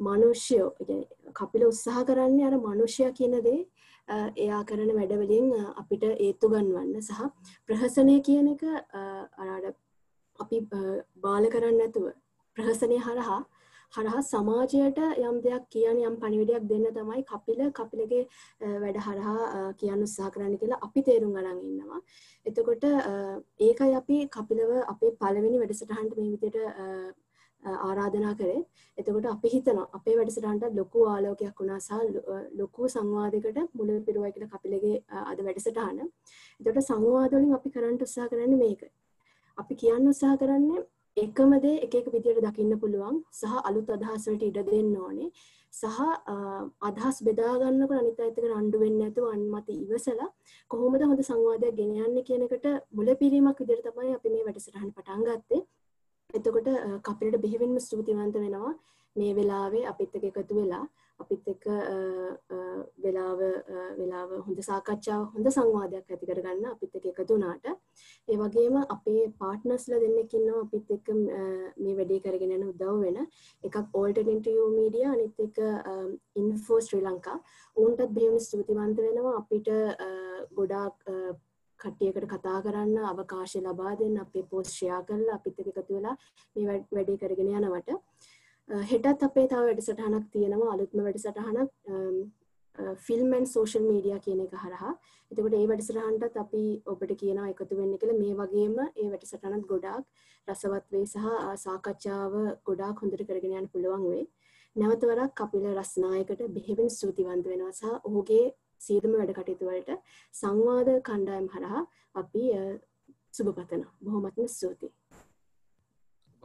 Speaker 4: මනුෂ්‍යයෝ කපිල උත්සාහ කරන්නේ අර මනුෂ්‍යයා කියන දේ එයා කරන වැඩවලින් අපිට ඒත්තු ගන්වන්න සහ ප්‍රහසනය කියන එක අර අපි බාල කරන්න නැතුව ප්‍රහසනය හරහා හරහා සමාජයට යම් දෙයක් කියන යම් පණිවිඩයක් දෙන්න තමයි කපිල කපිලගේ වැඩ හරහා කියන්න උත්සාහ කරන්න කියලා අපි තේරුම් අරන් ඉන්නවා. එතකොට ඒකයි අපි කපිලව අපේ පළවෙනි වැඩසටහනට මේ විදිහට ආරාධනා කරේ. එතකොට අපි හිතනවා අපේ වැඩසටහනට ලොකු ආලෝකයක් වුණා සහ ලොකු සංවාදයකට මුල පිරුවයි කියලා කපිලගේ අද වැඩසටහන. එතකොට සංවාද වලින් අපි කරන්න උත්සාහ කරන්නේ මේක. අපි කියන්න උත්සාහ කරන්නේ එකම දේ එක එක විදියට දකින්න පුළුවන්. සහ අලුත් අදහස් වලට ඉඩ දෙන්න ඕනේ. සහ අදහස් බෙදා ගන්නකොට අනිත් අයත් එක්ක රණ්ඩු වෙන්නේ නැතුව අන්මත ඉවසලා කොහොමද හොඳ සංවාදයක් ගෙන යන්නේ කියන එකට මුලපිරීමක් විදියට තමයි අපි මේ වැඩසටහන පටන් ගත්තේ. එතකොට කපිලට බෙහෙවින්ම ස්තුතිවන්ත වෙනවා මේ වෙලාවේ අපිත් එක්ක එකතු වෙලා. අපිත් එක්ක වෙලාව වෙලාව හොඳ සාකච්ඡාව හොඳ සංවාදයක් ඇති කරගන්න අපිත් එක්ක එකතු වුණාට. ඒ වගේම අපේ පාර්ට්නර්ස්ලා දෙන්නෙක් ඉන්නවා අපිත් එක්ක මේ වැඩේ කරගෙන යන උදව් වෙන. එකක් ඕල්ටර්නටිව් මීඩියා අනිත් එක ඉන්ෆෝ ශ්‍රී ලංකා උන්ටත් බෙහෙවින් ස්තුතිවන්ත වෙනවා. අපිට ගොඩාක් කට්ටියකට කතා කරන්න අවකාශය ලබා දෙන්න අපේ පෝස්ට් ෂෙයා කරලා අපිත් එක්ක එකතු වෙලා මේ වැඩේ කරගෙන යනවට. හෙටත් අපේ තව වැඩසටහනක් තියෙනවා අලුත්ම වැඩසටහනක් ෆිල්මන් සෝෂල් මීඩිය කියන එක හරහා එතකොට ඒ වැඩසටහන්ටත් අපි ඔබට කියනවා එකතු වෙන්න කියලා මේ වගේම ඒ වැඩසටහනත් ගොඩාක් රසවත් වේ සහ සාකච්ඡාව ගොඩාක් හොඳට කරගෙන යන්න පුළුවන් වේ. නැවත වරක් කපිල රස්නායකට බෙහෙවින් ස්තුතිවන්ත වෙනවා සහ ඔහුගේ සියලුම වැඩ කටයුතු වලට සංවාද කණ්ඩායම් හරහා අපි සුබ පතනවා. බොහොමත්ම ස්තුතියි.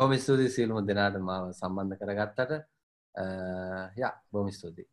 Speaker 2: බොහොම ස්තුතියි සියලුම දෙනාට මාව සම්බන්ධ කරගත්තට යා බොහොම ස්තුතියි.